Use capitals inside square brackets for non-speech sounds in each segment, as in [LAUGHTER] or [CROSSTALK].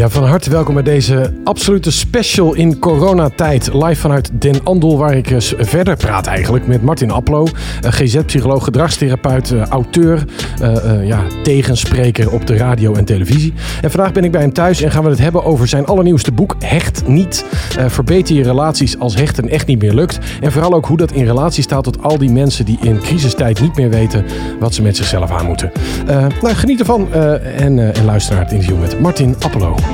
Ja, van harte welkom bij deze absolute special in coronatijd. Live vanuit Den Andel, waar ik verder praat eigenlijk met Martin Applo. eh, GZ-psycholoog, gedragstherapeut, eh, auteur, eh, eh, ja, tegenspreker op de radio en televisie. En vandaag ben ik bij hem thuis en gaan we het hebben over zijn allernieuwste boek Hecht Niet. Verbeter je relaties als hechten echt niet meer lukt. En vooral ook hoe dat in relatie staat tot al die mensen die in crisistijd niet meer weten wat ze met zichzelf aan moeten. Nou, geniet ervan en, en luister naar het interview met Martin Appelo.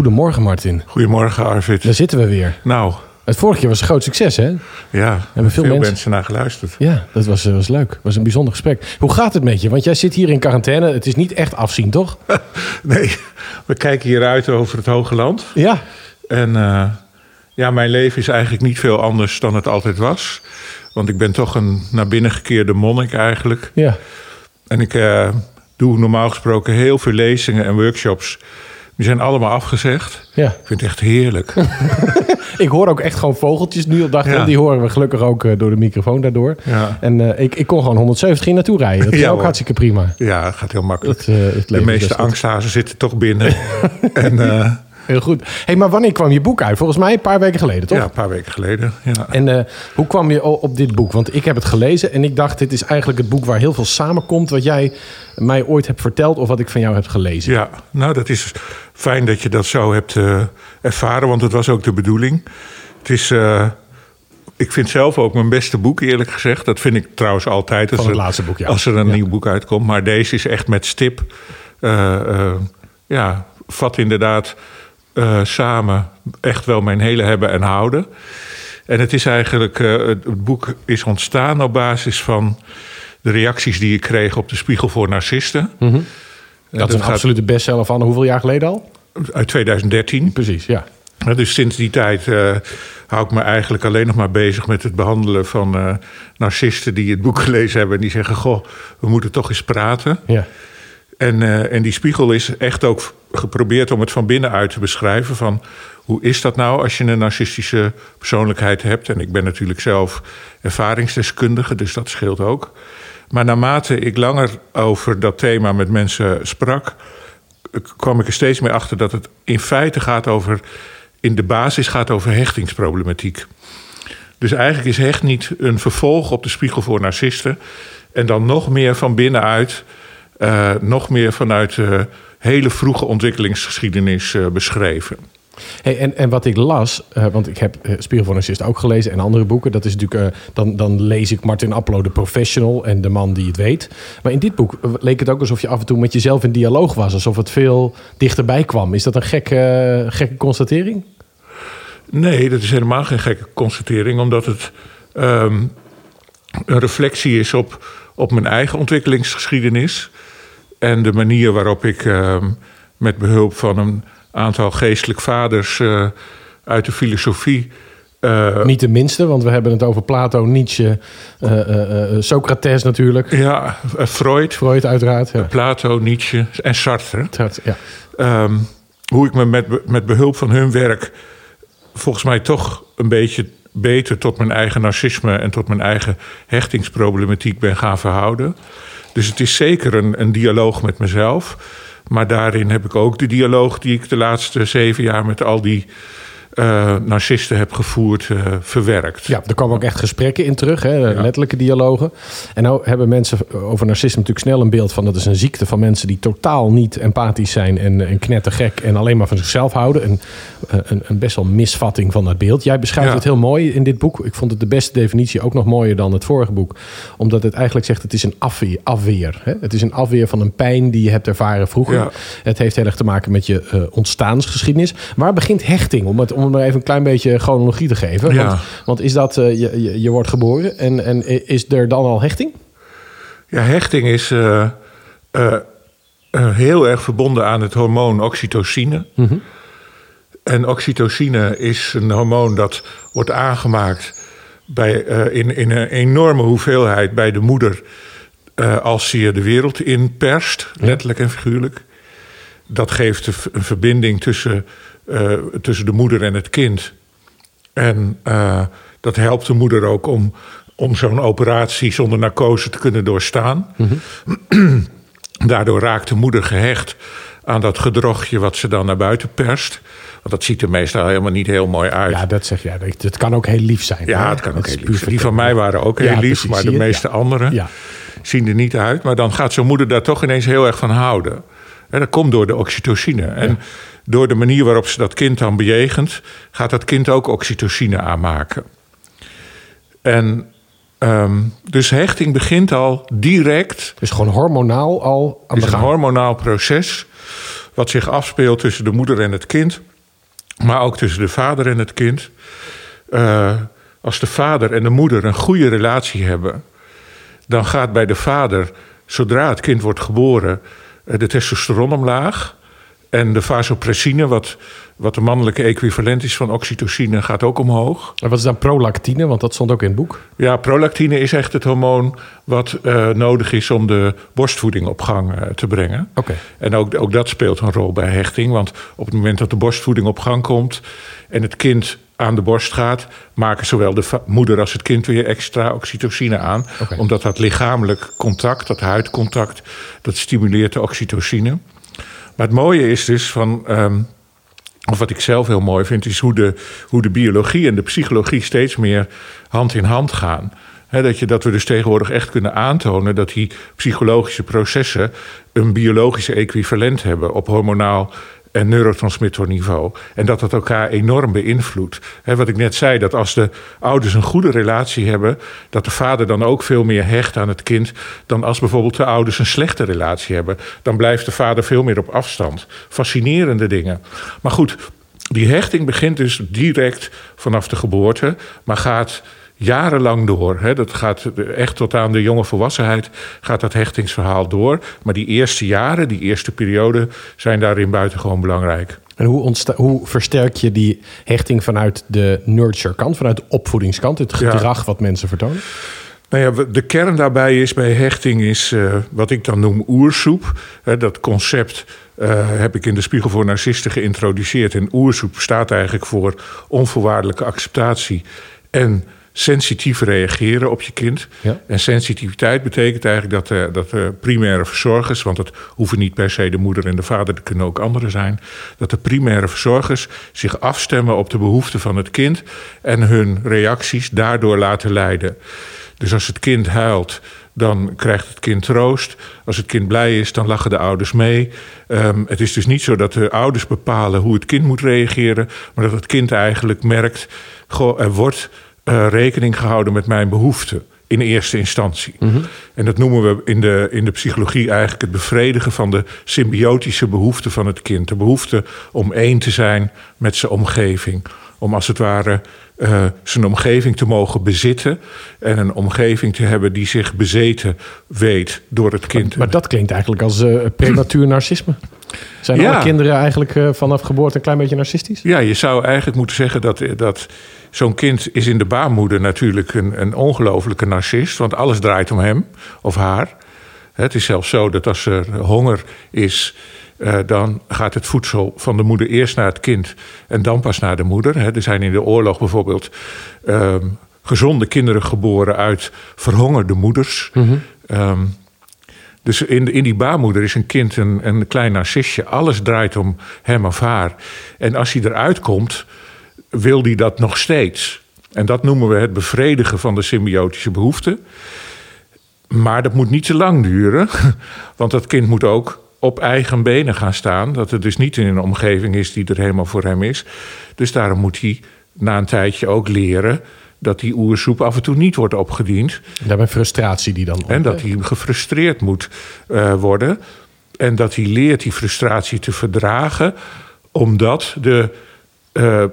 Goedemorgen Martin, Goedemorgen Arvid. daar zitten we weer. Nou, Het vorige keer was een groot succes hè? ja, veel veel, mensen- mensen... naar geluisterd. Ja, dat was, eh, was leuk. was een bijzonder gesprek. Hoe gaat het met je? Want jij zit hier in quarantaine. Het is niet echt afzien, toch? [LAUGHS] Nee, we kijken hier uit over het Hoge Land. Ja. En eh, ja, mijn leven is eigenlijk niet veel anders dan het altijd was. Want ik ben toch een naar binnen gekeerde monnik eigenlijk. Ja. En ik eh, doe normaal gesproken heel veel lezingen en workshops. Die zijn allemaal afgezegd. ja. Ik vind het echt heerlijk. [LAUGHS] Ik hoor ook echt gewoon vogeltjes nu op dag. Ja. Die horen we gelukkig ook eh, door de microfoon daardoor. Ja. En eh, ik, ik kon gewoon 170 hier naartoe rijden. Dat is Ja, ook hartstikke prima. Ja, gaat heel makkelijk. Dat, eh, De meeste angsthazen zitten toch binnen. [LAUGHS] en Heel goed. hey, maar wanneer kwam je boek uit? Volgens mij een paar weken geleden, toch? ja, een paar weken geleden. Ja. En eh, hoe kwam je op dit boek? Want ik heb het gelezen en ik dacht, dit is eigenlijk het boek waar heel veel samenkomt... wat jij mij ooit hebt verteld of wat ik van jou heb gelezen. Ja, nou dat is fijn dat je dat zo hebt eh, ervaren, want het was ook de bedoeling. Het is, eh, ik vind zelf ook mijn beste boek, eerlijk gezegd. Dat vind ik trouwens altijd. Als Van het er- laatste boek, ja. Als er een Ja. nieuw boek uitkomt. Maar deze is echt met stip. ja, vat inderdaad eh, samen echt wel mijn hele hebben en houden. En het is eigenlijk, eh, het boek is ontstaan op basis van de reacties die ik kreeg op de Spiegel voor Narcisten. Mhm. Dat is een gaat absolute bestseller van hoeveel jaar geleden al? uit 2013. Precies, ja. Dus sinds die tijd eh, hou ik me eigenlijk alleen nog maar bezig met het behandelen van narcisten die het boek [LAUGHS] gelezen hebben en die zeggen: Goh, we moeten toch eens praten. ja. En, en die spiegel is echt ook geprobeerd om het van binnenuit te beschrijven. Van hoe is dat nou als je een narcistische persoonlijkheid hebt? En ik ben natuurlijk zelf ervaringsdeskundige, dus dat scheelt ook. Maar naarmate ik langer over dat thema met mensen sprak, kwam ik er steeds meer achter dat het in feite gaat over, in de basis gaat over hechtingsproblematiek. Dus eigenlijk is hecht niet een vervolg op de spiegel voor narcisten. En dan nog meer van binnenuit, eh, nog meer vanuit de hele vroege ontwikkelingsgeschiedenis eh, beschreven. Hey, en, en wat ik las, eh, want ik heb eh, Spiegel van Narcist ook gelezen en andere boeken. Dat is natuurlijk, eh, dan, dan lees ik Martin Appelo, de professional en de man die het weet. Maar in dit boek leek het ook alsof je af en toe met jezelf in dialoog was. Alsof het veel dichterbij kwam. Is dat een gekke, gekke constatering? Nee, dat is helemaal geen gekke constatering, omdat het ehm, een reflectie is op, op mijn eigen ontwikkelingsgeschiedenis. En de manier waarop ik ehm, met behulp van een aantal geestelijk vaders eh, uit de filosofie. eh, Niet de minste, want we hebben het over Plato, Nietzsche, eh, Socrates natuurlijk. ja, Freud, Freud uiteraard. Ja. Plato, Nietzsche en Sartre. Ja. Ehm, hoe ik me met, met behulp van hun werk volgens mij toch een beetje beter tot mijn eigen narcisme en tot mijn eigen hechtingsproblematiek ben gaan verhouden. Dus het is zeker een, een dialoog met mezelf. Maar daarin heb ik ook de dialoog die ik de laatste zeven jaar met al die eh, narcisten heb gevoerd, eh, verwerkt. Ja, er kwamen ook echt gesprekken in terug, hè, letterlijke dialogen. En nou hebben mensen over narcisme natuurlijk snel een beeld van... dat is een ziekte van mensen die totaal niet empathisch zijn... en, en knettergek en alleen maar van zichzelf houden. Een, een, een best wel misvatting van dat beeld. Jij beschrijft Ja. het heel mooi in dit boek. Ik vond het de beste definitie ook nog mooier dan het vorige boek. Omdat het eigenlijk zegt, het is een afweer. afweer hè? Het is een afweer van een pijn die je hebt ervaren vroeger. Ja. Het heeft heel erg te maken met je eh, ontstaansgeschiedenis. Waar begint hechting? Om het, om het maar even een klein beetje chronologie te geven. Ja. Want, want is dat, eh, je, je, je wordt geboren en, en is er dan al hechting? Ja, hechting is eh, eh, heel erg verbonden aan het hormoon oxytocine. En oxytocine is een hormoon dat wordt aangemaakt bij, in, in een enorme hoeveelheid bij de moeder als ze je de wereld inperst, letterlijk en figuurlijk. Dat geeft een verbinding tussen, eh, tussen de moeder en het kind. En eh, Dat helpt de moeder ook om, om zo'n operatie zonder narcose te kunnen doorstaan. Daardoor raakt de moeder gehecht aan dat gedrochtje wat ze dan naar buiten perst. Want dat ziet er meestal helemaal niet heel mooi uit. Ja, dat zeg jij. Het kan ook heel lief zijn. Ja, hè? het kan ook heel lief zijn. Die van mij waren ook heel Ja, lief, precies, maar de meeste Ja. anderen Ja. zien er niet uit. Maar dan gaat zo'n moeder daar toch ineens heel erg van houden. En dat komt door de oxytocine. En door de manier waarop ze dat kind dan bejegent, gaat dat kind ook oxytocine aanmaken. En ehm, dus hechting begint al direct Dus gewoon hormonaal al aan is een hormonaal proces wat zich afspeelt tussen de moeder en het kind, maar ook tussen de vader en het kind. Eh, als de vader en de moeder een goede relatie hebben, dan gaat bij de vader, zodra het kind wordt geboren, eh, de testosteron omlaag. En de vasopressine, wat, wat de mannelijke equivalent is van oxytocine, gaat ook omhoog. En wat is dan prolactine? Want dat stond ook in het boek. Ja, prolactine is echt het hormoon wat eh, nodig is om de borstvoeding op gang eh, te brengen. Oké. En ook, ook dat speelt een rol bij hechting. Want op het moment dat de borstvoeding op gang komt en het kind aan de borst gaat, maken zowel de moeder als het kind weer extra oxytocine aan. Omdat dat lichamelijk contact, dat huidcontact, dat stimuleert de oxytocine. Maar het mooie is dus van. ehm, of wat ik zelf heel mooi vind, is hoe de, hoe de biologie en de psychologie steeds meer hand in hand gaan. Dat, je, dat we dus tegenwoordig echt kunnen aantonen dat die psychologische processen een biologische equivalent hebben op hormonaal en neurotransmitterniveau. En dat dat elkaar enorm beïnvloedt. Wat ik net zei, dat als de ouders een goede relatie hebben, dat de vader dan ook veel meer hecht aan het kind dan als bijvoorbeeld de ouders een slechte relatie hebben. Dan blijft de vader veel meer op afstand. Fascinerende dingen. Maar goed, die hechting begint dus direct vanaf de geboorte, maar gaat jarenlang door. Hè. Dat gaat echt tot aan de jonge volwassenheid gaat dat hechtingsverhaal door. Maar die eerste jaren, die eerste periode, zijn daarin buitengewoon belangrijk. En hoe, ontsta- hoe versterk je die hechting vanuit de nurture kant, vanuit de opvoedingskant, het Ja. gedrag wat mensen vertonen? Nou ja, de kern daarbij is bij hechting is eh, wat ik dan noem oersoep. Hè, dat concept eh, heb ik in de Spiegel voor Narcisten geïntroduceerd. En oersoep staat eigenlijk voor onvoorwaardelijke acceptatie en sensitief reageren op je kind. Ja. En sensitiviteit betekent eigenlijk dat, de dat de primaire verzorgers, want het hoeven niet per se de moeder en de vader, er kunnen ook anderen zijn, dat de primaire verzorgers zich afstemmen op de behoeften van het kind en hun reacties daardoor laten leiden. Dus als het kind huilt, dan krijgt het kind troost. Als het kind blij is, dan lachen de ouders mee. Ehm, het is dus niet zo dat de ouders bepalen hoe het kind moet reageren, maar dat het kind eigenlijk merkt: goh, er wordt eh, rekening gehouden met mijn behoeften. In eerste instantie. En dat noemen we in de, in de psychologie eigenlijk het bevredigen van de symbiotische behoeften van het kind. De behoefte om één te zijn met zijn omgeving. Om als het ware eh, zijn omgeving te mogen bezitten. En een omgeving te hebben die zich bezeten weet door het kind. Maar dat klinkt eigenlijk als eh, prematuur narcisme. Zijn Ja. alle kinderen eigenlijk eh, vanaf geboorte een klein beetje narcistisch? Ja, je zou eigenlijk moeten zeggen dat, dat zo'n kind is in de baarmoeder natuurlijk een, een ongelofelijke narcist. Want alles draait om hem of haar. Het is zelfs zo dat als er honger is, eh, dan gaat het voedsel van de moeder eerst naar het kind en dan pas naar de moeder. Er zijn in de oorlog bijvoorbeeld ehm, gezonde kinderen geboren uit verhongerde moeders. Ehm, dus in, in die baarmoeder is een kind een, een klein narcistje. Alles draait om hem of haar. En als hij eruit komt, wil hij dat nog steeds. En dat noemen we het bevredigen van de symbiotische behoeften. Maar dat moet niet te lang duren. [LAUGHS] Want dat kind moet ook op eigen benen gaan staan. Dat het dus niet in een omgeving is die er helemaal voor hem is. Dus daarom moet hij na een tijdje ook leren dat die oersoep af en toe niet wordt opgediend. Daarbij frustratie die dan... En dat hij gefrustreerd moet eh, worden. En dat hij leert die frustratie te verdragen. Omdat de eh,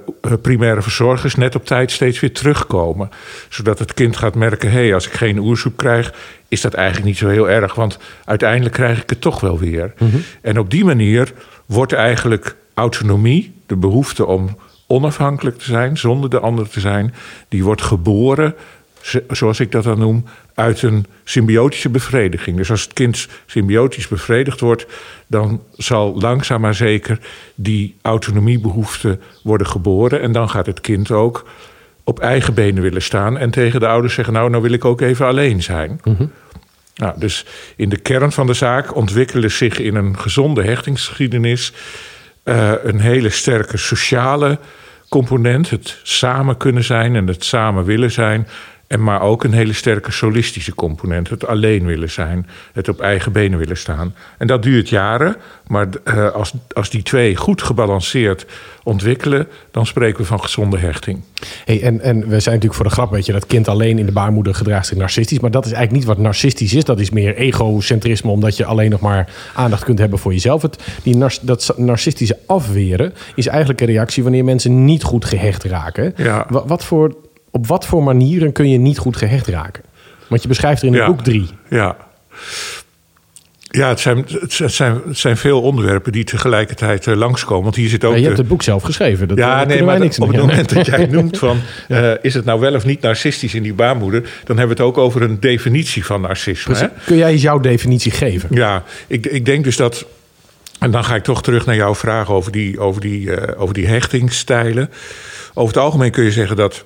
primaire verzorgers net op tijd steeds weer terugkomen. Zodat het kind gaat merken: hé, hey, als ik geen oersoep krijg, is dat eigenlijk niet zo heel erg. Want uiteindelijk krijg ik het toch wel weer. En op die manier wordt eigenlijk autonomie, de behoefte om onafhankelijk te zijn, zonder de ander te zijn, die wordt geboren zoals ik dat dan noem, uit een symbiotische bevrediging. Dus als het kind symbiotisch bevredigd wordt, dan zal langzaam maar zeker die autonomiebehoefte worden geboren. En dan gaat het kind ook op eigen benen willen staan en tegen de ouders zeggen: Nou, nou wil ik ook even alleen zijn. Nou, dus in de kern van de zaak ontwikkelen zich in een gezonde hechtingsgeschiedenis uh, een hele sterke sociale component, het samen kunnen zijn en het samen willen zijn. En maar ook een hele sterke solistische component. Het alleen willen zijn. Het op eigen benen willen staan. En dat duurt jaren. Maar uh, als, als die twee goed gebalanceerd ontwikkelen. dan spreken we van gezonde hechting. Hey, en, en we zijn natuurlijk voor de grap, weet je, dat kind alleen in de baarmoeder gedraagt zich narcistisch. Maar dat is eigenlijk niet wat narcistisch is. Dat is meer egocentrisme, omdat je alleen nog maar aandacht kunt hebben voor jezelf. Het, die nar dat narcistische afweren is eigenlijk een reactie wanneer mensen niet goed gehecht raken. Ja. Wat, wat voor op wat voor manieren kun je niet goed gehecht raken? Want je beschrijft er in het boek drie. Ja. Ja, het zijn, het, zijn, het zijn veel onderwerpen die tegelijkertijd uh, langskomen. Want hier zit ook. Ja, je hebt het boek zelf geschreven. Dat, ja, nee, maar niks op het moment dat jij [LAUGHS] noemt van. Uh, is het nou wel of niet narcistisch in die baarmoeder? Dan hebben we het ook over een definitie van narcisme. Hè? Kun jij jouw definitie geven? Ja, ik, ik denk dus dat. En dan ga ik toch terug naar jouw vraag over die, over die, uh, over die hechtingsstijlen. Over het algemeen kun je zeggen dat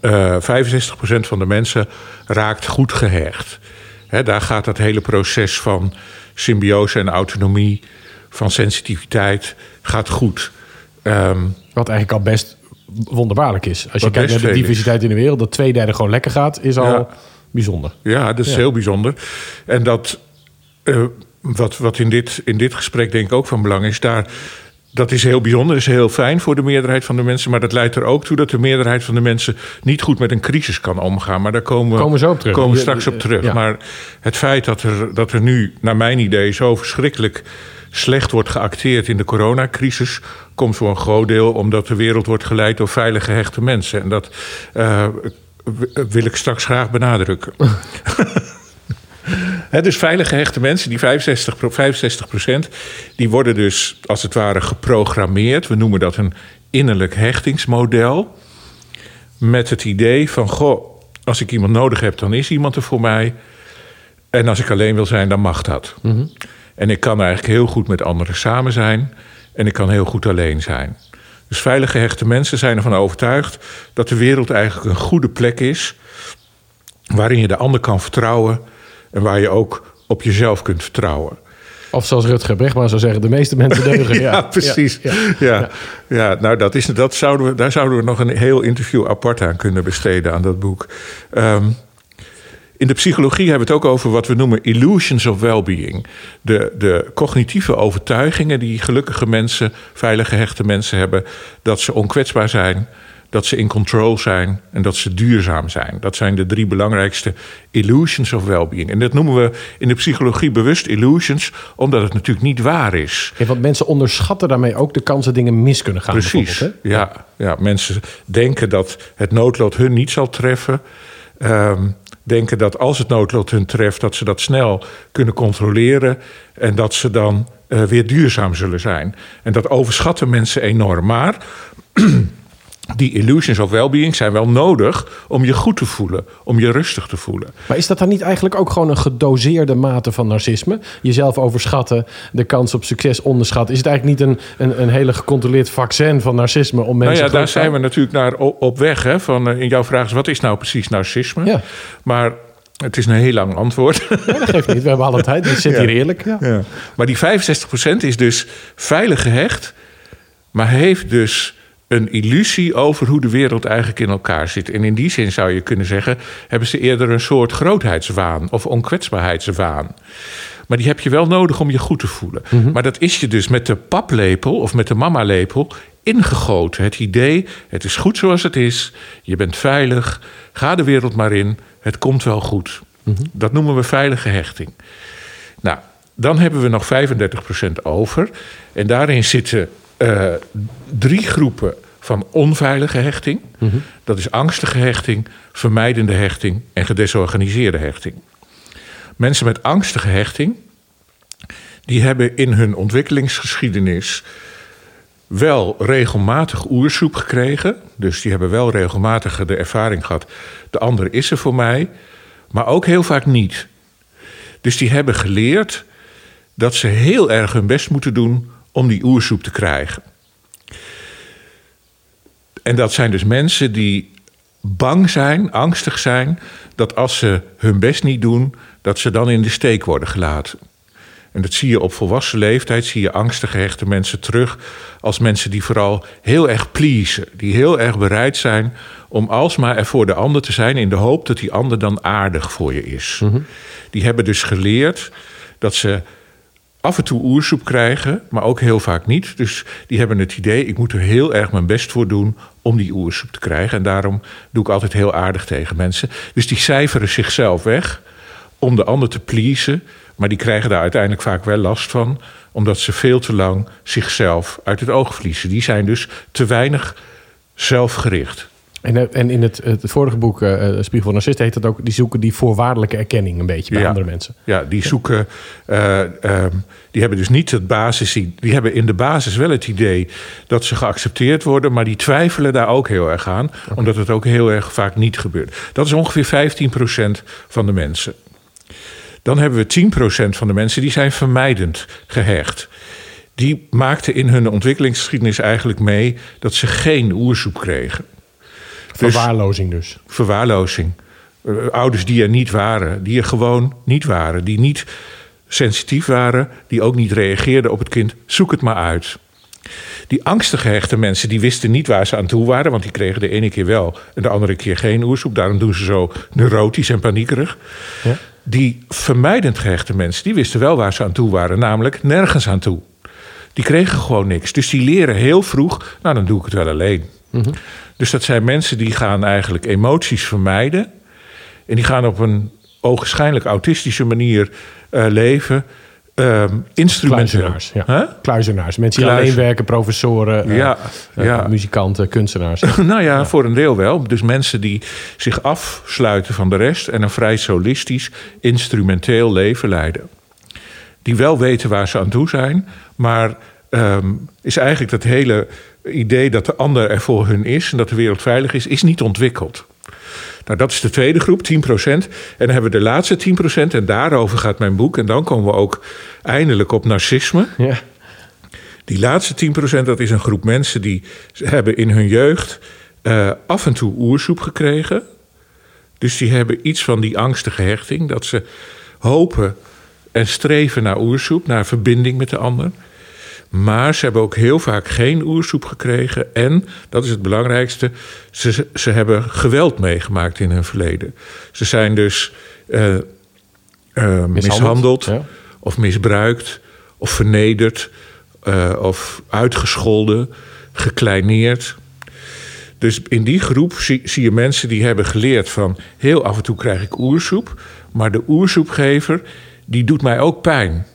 uh, 65% van de mensen raakt goed gehecht. He, daar gaat dat hele proces van symbiose en autonomie, van sensitiviteit, gaat goed. Um, Wat eigenlijk al best wonderbaarlijk is. Als je kijkt naar de diversiteit in de wereld, dat twee derde gewoon lekker gaat, is al ja. bijzonder. Ja, dat is ja. heel bijzonder. En dat, uh, wat, wat in, dit, in dit gesprek denk ik ook van belang is, daar dat is heel bijzonder, is heel fijn voor de meerderheid van de mensen. Maar dat leidt er ook toe dat de meerderheid van de mensen niet goed met een crisis kan omgaan. Maar daar komen, komen, zo op terug. komen we straks op terug. Ja. Maar het feit dat er, dat er nu, naar mijn idee, zo verschrikkelijk slecht wordt geacteerd in de coronacrisis, komt voor een groot deel omdat de wereld wordt geleid door veilige gehechte mensen. En dat uh, wil ik straks graag benadrukken. [LAUGHS] He, dus veilig gehechte mensen, die 65, 65 procent, die worden dus als het ware geprogrammeerd. We noemen dat een innerlijk hechtingsmodel. Met het idee van, goh, als ik iemand nodig heb, dan is iemand er voor mij. En als ik alleen wil zijn, dan mag dat. Mm -hmm. En ik kan eigenlijk heel goed met anderen samen zijn. En ik kan heel goed alleen zijn. Dus veilig gehechte mensen zijn ervan overtuigd dat de wereld eigenlijk een goede plek is. waarin je de ander kan vertrouwen en waar je ook op jezelf kunt vertrouwen. Of zoals Rutger Bregman zou zeggen, de meeste mensen [LAUGHS] deugen. ja, ja, precies. Ja, ja, ja. nou, dat is, dat zouden we, daar zouden we nog een heel interview apart aan kunnen besteden aan dat boek. Um, in de psychologie hebben we het ook over wat we noemen illusions of well-being. De, de cognitieve overtuigingen die gelukkige mensen, veilig gehechte mensen hebben, dat ze onkwetsbaar zijn, dat ze in control zijn en dat ze duurzaam zijn. Dat zijn de drie belangrijkste illusions of well-being. En dat noemen we in de psychologie bewust illusions, omdat het natuurlijk niet waar is. Ja, want mensen onderschatten daarmee ook de kans dat dingen mis kunnen gaan. Precies. Hè? Ja, ja, mensen denken dat het noodlot hun niet zal treffen. Um, denken dat als het noodlot hun treft, dat ze dat snel kunnen controleren en dat ze dan uh, weer duurzaam zullen zijn. En dat overschatten mensen enorm. Maar die illusions of well-being zijn wel nodig om je goed te voelen, om je rustig te voelen. Maar is dat dan niet eigenlijk ook gewoon een gedoseerde mate van narcisme? Jezelf overschatten, de kans op succes onderschatten. Is het eigenlijk niet een, een, een hele gecontroleerd vaccin van narcisme om mensen nou ja, daar zijn we natuurlijk naar op weg. Hè, van, in jouw vraag is, wat is nou precies narcisme? Ja. Maar het is een heel lang antwoord. Ja, dat geeft niet, we hebben alle [LAUGHS] tijd. Het zit ja. hier eerlijk. Ja. Ja. Maar die 65% is dus veilig gehecht, maar heeft dus een illusie over hoe de wereld eigenlijk in elkaar zit. En in die zin zou je kunnen zeggen, hebben ze eerder een soort grootheidswaan of onkwetsbaarheidswaan. Maar die heb je wel nodig om je goed te voelen. Mm -hmm. Maar dat is je dus met de paplepel of met de mamalepel ingegoten. Het idee, het is goed zoals het is, je bent veilig, ga de wereld maar in, het komt wel goed. Mm -hmm. Dat noemen we veilige hechting. Nou, dan hebben we nog 35% over. En daarin zitten uh, drie groepen van onveilige hechting. Mm -hmm. Dat is angstige hechting, vermijdende hechting en gedesorganiseerde hechting. Mensen met angstige hechting, die hebben in hun ontwikkelingsgeschiedenis wel regelmatig oersoep gekregen. Dus die hebben wel regelmatig de ervaring gehad. De ander is er voor mij, maar ook heel vaak niet. Dus die hebben geleerd dat ze heel erg hun best moeten doen om die oersoep te krijgen. En dat zijn dus mensen die bang zijn, angstig zijn, dat als ze hun best niet doen, dat ze dan in de steek worden gelaten. En dat zie je op volwassen leeftijd, zie je angstig gehechte mensen terug als mensen die vooral heel erg pleasen, die heel erg bereid zijn om alsmaar er voor de ander te zijn in de hoop dat die ander dan aardig voor je is. Die hebben dus geleerd dat ze af en toe oersoep krijgen, maar ook heel vaak niet. Dus die hebben het idee, ik moet er heel erg mijn best voor doen om die oersoep te krijgen. En daarom doe ik altijd heel aardig tegen mensen. Dus die cijferen zichzelf weg om de ander te pleasen. Maar die krijgen daar uiteindelijk vaak wel last van, omdat ze veel te lang zichzelf uit het oog verliezen. Die zijn dus te weinig zelfgericht. En, eh, en in het, het vorige boek, uh, Spiegel van Narcist, heet het ook... die zoeken die voorwaardelijke erkenning een beetje bij andere mensen. Ja, die zoeken... Uh, die hebben dus niet het basis... Die hebben in de basis wel het idee dat ze geaccepteerd worden... maar die twijfelen daar ook heel erg aan... omdat het ook heel erg vaak niet gebeurt. Dat is ongeveer 15% van de mensen. Dan hebben we 10% van de mensen die zijn vermijdend gehecht. Die maakten in hun ontwikkelingsgeschiedenis eigenlijk mee... dat ze geen oersoep kregen. Verwaarlozing dus. Verwaarlozing. Uh, ouders die er niet waren, die er gewoon niet waren, die niet sensitief waren, die ook niet reageerden op het kind. Zoek het maar uit. Die angstig gehechte mensen, die wisten niet waar ze aan toe waren, want die kregen de ene keer wel en de andere keer geen oersoep. Daarom doen ze zo neurotisch en paniekerig. Ja. Die vermijdend gehechte mensen, die wisten wel waar ze aan toe waren, namelijk nergens aan toe. Die kregen gewoon niks. Dus die leren heel vroeg, nou dan doe ik het wel alleen. Mm dus dat zijn mensen die gaan eigenlijk emoties vermijden. En die gaan op een ogenschijnlijk autistische manier uh, leven. Uh, Kluizenaars, ja. Huh? Kluizenaars. Mensen die alleen werken, professoren, uh, ja, ja. muzikanten, kunstenaars. [LAUGHS] nou ja, ja, voor een deel wel. Dus mensen die zich afsluiten van de rest... en een vrij solistisch, instrumenteel leven leiden. Die wel weten waar ze aan toe zijn... maar um, is eigenlijk dat hele idee dat de ander er voor hun is en dat de wereld veilig is, is niet ontwikkeld. Nou, dat is de tweede groep, 10%. En dan hebben we de laatste 10%, en daarover gaat mijn boek. En dan komen we ook eindelijk op narcisme. Ja. Die laatste 10%, dat is een groep mensen die hebben in hun jeugd uh, af en toe oersoep gekregen. Dus die hebben iets van die angstige hechting, dat ze hopen en streven naar oersoep, naar verbinding met de ander. Maar ze hebben ook heel vaak geen oersoep gekregen. En, dat is het belangrijkste, ze, ze hebben geweld meegemaakt in hun verleden. Ze zijn dus uh, uh, mishandeld, of misbruikt of vernederd uh, of uitgescholden, gekleineerd. Dus in die groep zie, zie, je mensen die hebben geleerd van heel af en toe krijg ik oersoep, maar de oersoepgever die doet mij ook pijn.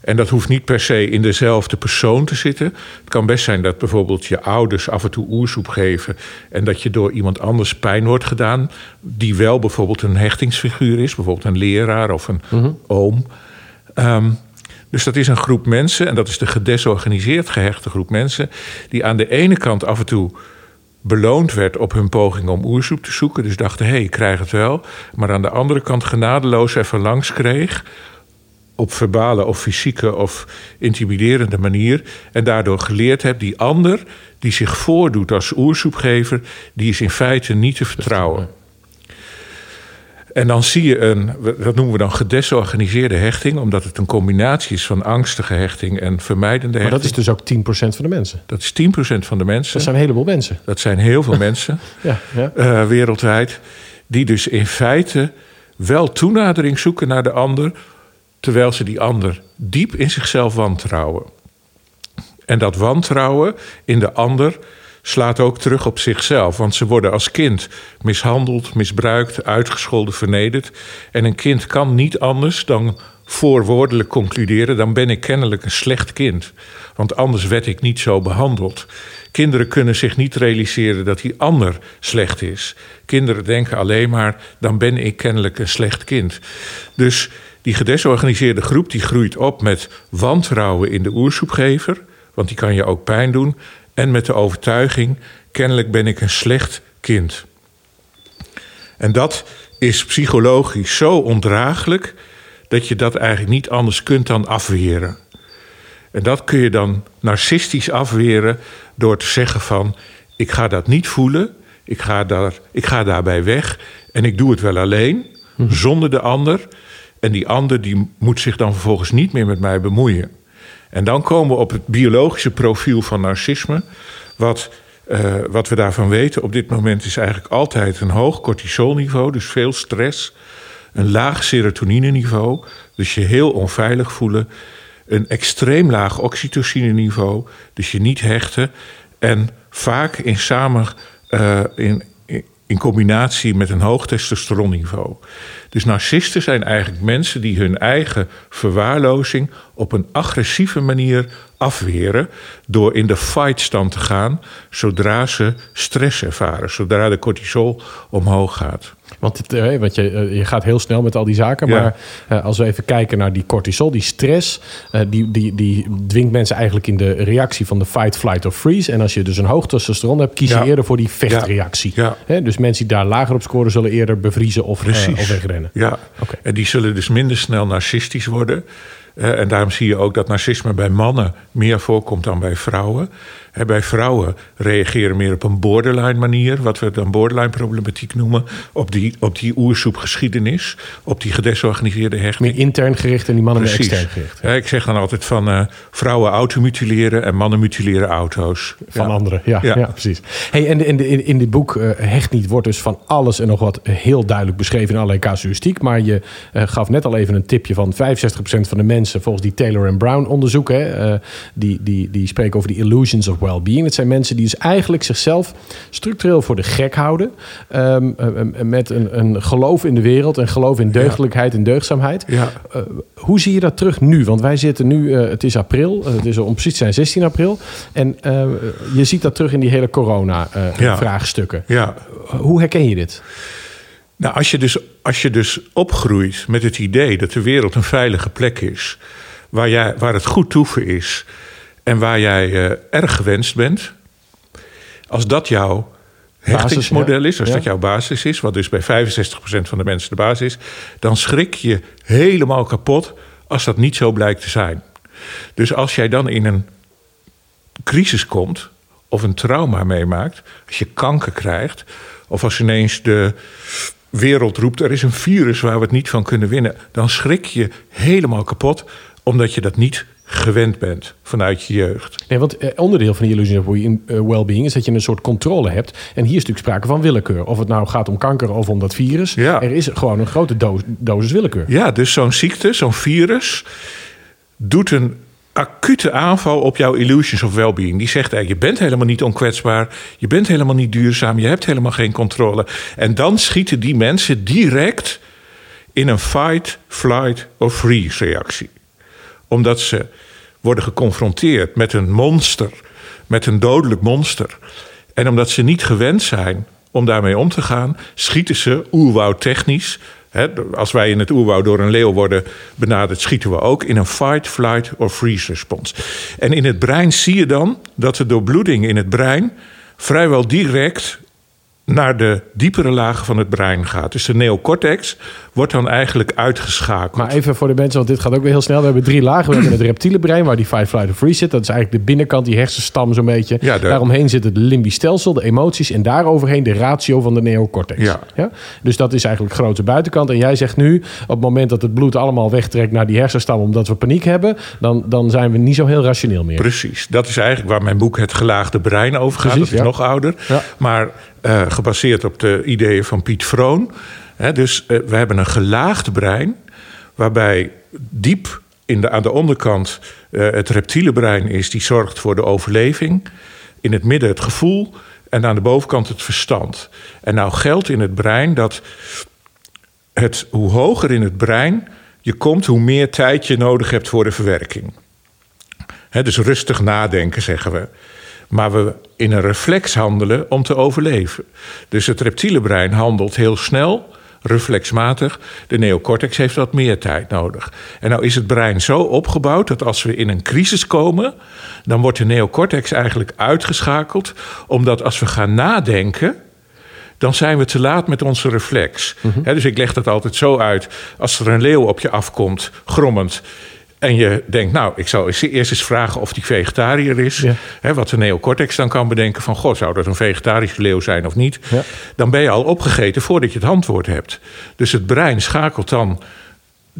En dat hoeft niet per se in dezelfde persoon te zitten. Het kan best zijn dat bijvoorbeeld je ouders af en toe oersoep geven. en dat je door iemand anders pijn wordt gedaan. die wel bijvoorbeeld een hechtingsfiguur is, bijvoorbeeld een leraar of een mhm. oom. Um, dus dat is een groep mensen, en dat is de gedesorganiseerd gehechte groep mensen. die aan de ene kant af en toe beloond werd op hun poging om oersoep te zoeken. Dus dachten, hé, hey, ik krijg het wel. Maar aan de andere kant genadeloos even langs kreeg op verbale of fysieke of intimiderende manier. En daardoor geleerd heb, die ander die zich voordoet als oersoepgever, die is in feite niet te vertrouwen. En dan zie je een, dat noemen we dan gedesorganiseerde hechting, omdat het een combinatie is van angstige hechting en vermijdende hechting. Maar dat is dus ook 10% van de mensen. Dat is 10% van de mensen. Dat zijn een heleboel mensen. Dat zijn heel veel [LAUGHS] mensen ja, ja. Uh, wereldwijd, die dus in feite wel toenadering zoeken naar de ander terwijl ze die ander diep in zichzelf wantrouwen. En dat wantrouwen in de ander slaat ook terug op zichzelf, want ze worden als kind mishandeld, misbruikt, uitgescholden, vernederd. En een kind kan niet anders dan voorwoordelijk concluderen: dan ben ik kennelijk een slecht kind, want anders werd ik niet zo behandeld. Kinderen kunnen zich niet realiseren dat die ander slecht is. Kinderen denken alleen maar: dan ben ik kennelijk een slecht kind. Dus die gedesorganiseerde groep die groeit op met wantrouwen in de oersoepgever, want die kan je ook pijn doen, en met de overtuiging: kennelijk ben ik een slecht kind. En dat is psychologisch zo ondraaglijk dat je dat eigenlijk niet anders kunt dan afweren. En dat kun je dan narcistisch afweren door te zeggen van ik ga dat niet voelen, Ik ga, daar, ik ga daarbij weg en ik doe het wel alleen, Mhm. zonder de ander. En die ander die moet zich dan vervolgens niet meer met mij bemoeien. En dan komen we op het biologische profiel van narcisme. Wat, eh, wat we daarvan weten op dit moment is eigenlijk altijd een hoog cortisolniveau, dus veel stress. Een laag serotonineniveau, dus je heel onveilig voelen. Een extreem laag oxytocineniveau, dus je niet hechten. En vaak in, samen, eh, in, in- in combinatie met een hoog testosteronniveau. Dus narcisten zijn eigenlijk mensen die hun eigen verwaarlozing op een agressieve manier afweren. door in de fight-stand te gaan zodra ze stress ervaren, zodra de cortisol omhoog gaat. Want, het, eh, want je, eh, je gaat heel snel met al die zaken. Ja. Maar eh, als we even kijken naar die cortisol, die stress, die, die, die dwingt mensen eigenlijk in de reactie van de fight, flight of freeze. En als je dus een hoog testosteron hebt, kies je Ja. eerder voor die vechtreactie. Ja. Dus mensen die daar lager op scoren, zullen eerder bevriezen of, Precies. of wegrennen. Ja, en die zullen dus minder snel narcistisch worden. Eh, en daarom zie je ook dat narcisme bij mannen meer voorkomt dan bij vrouwen. Bij vrouwen reageren meer op een borderline manier, wat we dan borderline problematiek noemen, op die, op die oersoepgeschiedenis, op die gedesorganiseerde hechting. Meer intern gericht en die mannen meer Precies. extern gericht. Ja, ik zeg dan altijd van eh, vrouwen automutileren en mannen mutileren auto's. Van Ja. anderen, ja, ja. Ja. precies. Hey, en in, in, in dit boek eh, Hecht niet wordt dus van alles en nog wat heel duidelijk beschreven in allerlei casuïstiek. Maar je eh, gaf net al even een tipje van 65% van de mensen, volgens die Taylor en Brown onderzoeken, hè, die, die, die spreken over die illusions of well-being. Het zijn mensen die dus eigenlijk zichzelf structureel voor de gek houden. ehm, eh, eh, met een, een geloof in de wereld en geloof in deugdelijkheid en deugdzaamheid. Ja. Eh, hoe zie je dat terug nu? Want wij zitten nu, eh, het is april, eh, het is om precies te zijn 16 april. En je ziet dat terug in die hele Ja. corona-vraagstukken. Ja, Hoe herken je dit? Nou, als je, dus, als je dus opgroeit met het idee dat de wereld een veilige plek is, waar, jij, waar het goed toeven is en waar jij eh, erg gewenst bent, als dat jouw hechtingsmodel is, als ja. dat jouw basis is, wat dus bij 65% van de mensen de basis is, dan schrik je helemaal kapot als dat niet zo blijkt te zijn. Dus als jij dan in een crisis komt of een trauma meemaakt, als je kanker krijgt, of als ineens de wereld roept: er is een virus waar we het niet van kunnen winnen, dan schrik je helemaal kapot, omdat je dat niet gewend bent vanuit je jeugd. Nee, want eh, onderdeel van die illusion of eh, well-being is dat je een soort controle hebt. En hier is natuurlijk sprake van willekeur. Of het nou gaat om kanker of om dat virus. Ja. Er is gewoon een grote do- dosis willekeur. Ja, dus zo'n ziekte, zo'n virus, doet een acute aanval op jouw illusions of well-being. Die zegt eigenlijk, je bent helemaal niet onkwetsbaar, je bent helemaal niet duurzaam, je hebt helemaal geen controle. En dan schieten die mensen direct in een fight, flight of freeze reactie. Omdat ze worden geconfronteerd met een monster, met een dodelijk monster. En omdat ze niet gewend zijn om daarmee om te gaan, schieten ze oerwoudtechnisch. Hè, als wij in het oerwoud door een leeuw worden benaderd, schieten we ook in een fight, flight of freeze respons. En in het brein zie je dan dat de doorbloeding in het brein vrijwel direct naar de diepere lagen van het brein gaat. Dus de neocortex wordt dan eigenlijk uitgeschakeld. Maar even voor de mensen, want dit gaat ook weer heel snel. We hebben drie lagen. We hebben het reptiele brein, waar die fight, flight of freeze zit. Dat is eigenlijk de binnenkant, die hersenstam zo'n beetje. Ja, de- Daaromheen zit het limbisch stelsel, de emoties. En daaroverheen de ratio van de neocortex. Ja. Dus dat is eigenlijk de grote buitenkant. En jij zegt nu, op het moment dat het bloed allemaal wegtrekt naar die hersenstam... omdat we paniek hebben, dan, dan zijn we niet zo heel rationeel meer. Precies, dat is eigenlijk waar mijn boek Het Gelaagde Brein over gaat. Precies, dat is ja. nog ouder. Ja. Maar eh, gebaseerd op de ideeën van Piet Vroon. Dus eh, we hebben een gelaagd brein... waarbij diep in de, aan de onderkant eh, het reptiele brein is... die zorgt voor de overleving. In het midden het gevoel en aan de bovenkant het verstand. En nou geldt in het brein dat het, hoe hoger in het brein je komt... hoe meer tijd je nodig hebt voor de verwerking. Dus rustig nadenken, zeggen we. Maar we in een reflex handelen om te overleven. Dus het reptiele brein handelt heel snel, reflexmatig. De neocortex heeft wat meer tijd nodig. En nou is het brein zo opgebouwd dat als we in een crisis komen, dan wordt de neocortex eigenlijk uitgeschakeld, omdat als we gaan nadenken, dan zijn we te laat met onze reflex. Hè, dus ik leg dat altijd zo uit. Als er een leeuw op je afkomt, grommend, En je denkt, nou, ik zal eerst eens vragen of die vegetariër is. Ja. Hè, wat de neocortex dan kan bedenken van... god, zou dat een vegetarische leeuw zijn of niet? Ja. Dan ben je al opgegeten voordat je het antwoord hebt. Dus het brein schakelt dan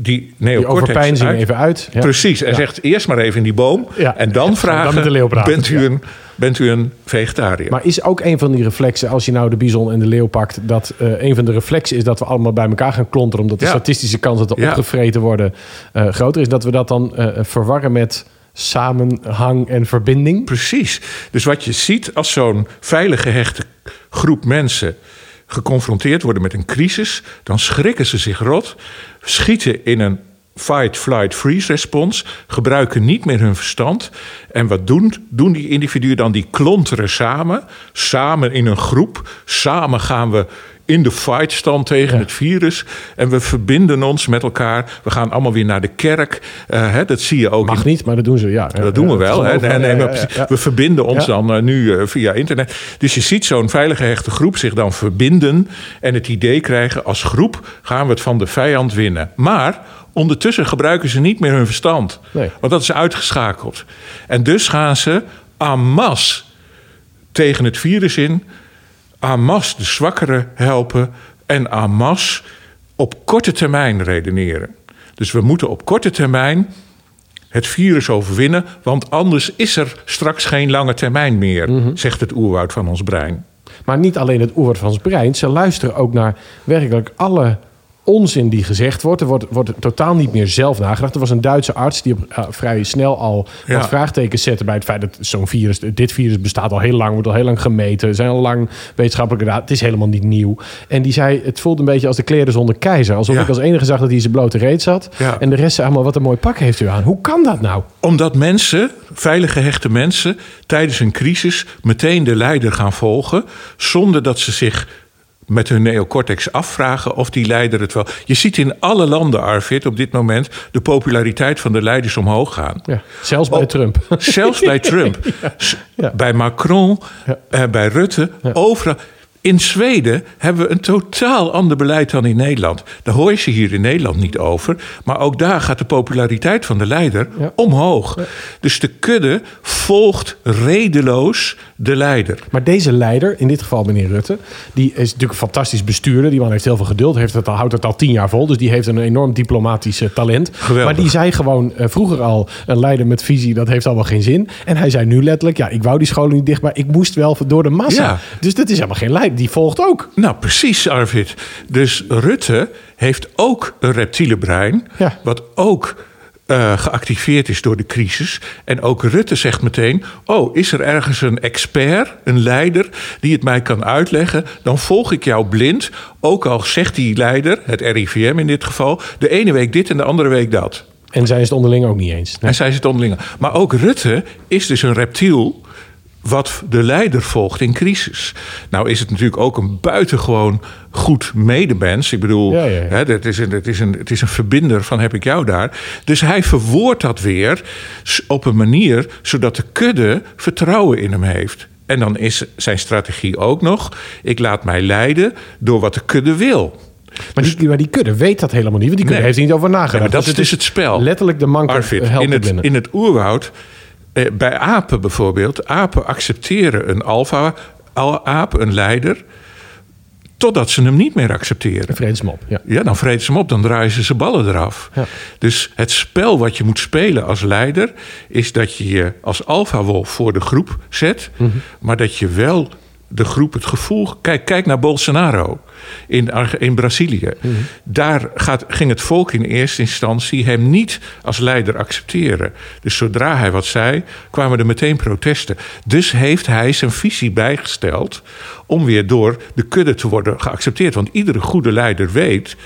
die Die neocortex uit. even uit. Ja. Precies, en Ja. zegt eerst maar even in die boom. Ja. En dan Dan vragen, praten. bent, u een, bent u een vegetariër? Maar is ook een van die reflexen, als je nou de bison en de leeuw pakt, dat eh, een van de reflexen is dat we allemaal bij elkaar gaan klonteren, omdat de statistische kans dat we opgevreten worden eh, groter is, dat we dat dan eh, verwarren met samenhang en verbinding? Precies. Dus wat je ziet als zo'n veilig gehechte groep mensen geconfronteerd worden met een crisis, dan schrikken ze zich rot, schieten in een fight, flight, freeze respons, gebruiken niet meer hun verstand. En wat doen, doen die individuen dan? Die klonteren samen, samen in een groep, samen gaan we in de fight stand tegen Ja. het virus. En we verbinden ons met elkaar. We gaan allemaal weer naar de kerk. Eh, hè, dat zie je ook in Mag niet, maar dat doen ze, ja. dat doen we wel. Hè? Nee, nee. We verbinden ons dan eh, nu eh, via internet. Dus je ziet zo'n veilige hechte groep zich dan verbinden... en het idee krijgen, als groep gaan we het van de vijand winnen. Maar ondertussen gebruiken ze niet meer hun verstand. Nee. Want dat is uitgeschakeld. En dus gaan ze en masse tegen het virus in... masse de zwakkeren helpen... en masse op korte termijn redeneren. Dus we moeten op korte termijn het virus overwinnen, want anders is er straks geen lange termijn meer, Mhm. zegt het oerwoud van ons brein. Maar niet alleen het oerwoord van ons brein. Ze luisteren ook naar werkelijk alle onzin die gezegd wordt. Er wordt, wordt totaal niet meer zelf nagedacht. Er was een Duitse arts die op, eh, vrij snel al Ja. wat vraagtekens zette bij het feit dat zo'n virus, dit virus bestaat al heel lang, wordt al heel lang gemeten. Er zijn al lang wetenschappelijke data. Het is helemaal niet nieuw. En die zei, het voelt een beetje als de kleren zonder keizer. Alsof Ja. ik als enige zag dat hij zijn blote reet zat. Ja. En de rest zei allemaal, wat een mooi pak heeft u aan. Hoe kan dat nou? Omdat mensen, veilig gehechte mensen, tijdens een crisis meteen de leider gaan volgen, zonder dat ze zich met hun neocortex afvragen of die leider het wel. Je ziet in alle landen, Arvid, op dit moment de populariteit van de leiders omhoog gaan. Ja, zelfs bij Oh. Trump. [LAUGHS] Zelfs bij Trump, [LAUGHS] Ja. bij Macron, eh, bij Rutte, overal. In Zweden hebben we een totaal ander beleid dan in Nederland. Daar hoor je ze hier in Nederland niet over. Maar ook daar gaat de populariteit van de leider omhoog. Dus de kudde volgt redeloos de leider. Maar deze leider, in dit geval meneer Rutte, die is natuurlijk een fantastisch bestuurder. Die man heeft heel veel geduld, heeft het al, houdt het al tien jaar vol. Dus die heeft een enorm diplomatisch talent. Geweldig. Maar die zei gewoon eh, vroeger al, een leider met visie, dat heeft allemaal geen zin. En hij zei nu letterlijk, ja, ik wou die scholen niet dicht, maar ik moest wel door de massa. Ja. Dus dat is helemaal geen leider, die volgt ook. Nou, precies, Arvid. Dus Rutte heeft ook een reptiele brein, Ja. wat ook eh, geactiveerd is door de crisis. En ook Rutte zegt meteen: Oh, is er ergens een expert, een leider, die het mij kan uitleggen? Dan volg ik jou blind. Ook al zegt die leider, het RIVM in dit geval, de ene week dit en de andere week dat. En zij is het onderling ook niet eens. Nee. En zij zit onderling. Maar ook Rutte is dus een reptiel wat de leider volgt in crisis. Nou is het natuurlijk ook een buitengewoon goed medemens. Ik bedoel, Ja, ja, ja. Hè, het, is een, het, is een, het is een verbinder van heb ik jou daar. Dus hij verwoordt dat weer op een manier... zodat de kudde vertrouwen in hem heeft. En dan is zijn strategie ook nog... ik laat mij leiden door wat de kudde wil. Maar, die, maar die kudde weet dat helemaal niet, want die kudde Nee. heeft er niet over nagedacht. Maar dat is dus het spel. Letterlijk de manke Arvid, in het, binnen. in het oerwoud, bij apen bijvoorbeeld, apen accepteren een alfa-aap, een leider, totdat ze hem niet meer accepteren. Vredesmop, ja. Ja, dan vreten ze hem op, dan draaien ze zijn ballen eraf. Ja. Dus het spel wat je moet spelen als leider... is dat je je als alfa-wolf voor de groep zet... Mhm. maar dat je wel de groep het gevoel... Kijk, kijk naar Bolsonaro in, in Brazilië. Mhm. Daar gaat, ging het volk in eerste instantie hem niet als leider accepteren. Dus zodra hij wat zei, kwamen er meteen protesten. Dus heeft hij zijn visie bijgesteld... om weer door de kudde te worden geaccepteerd. Want iedere goede leider weet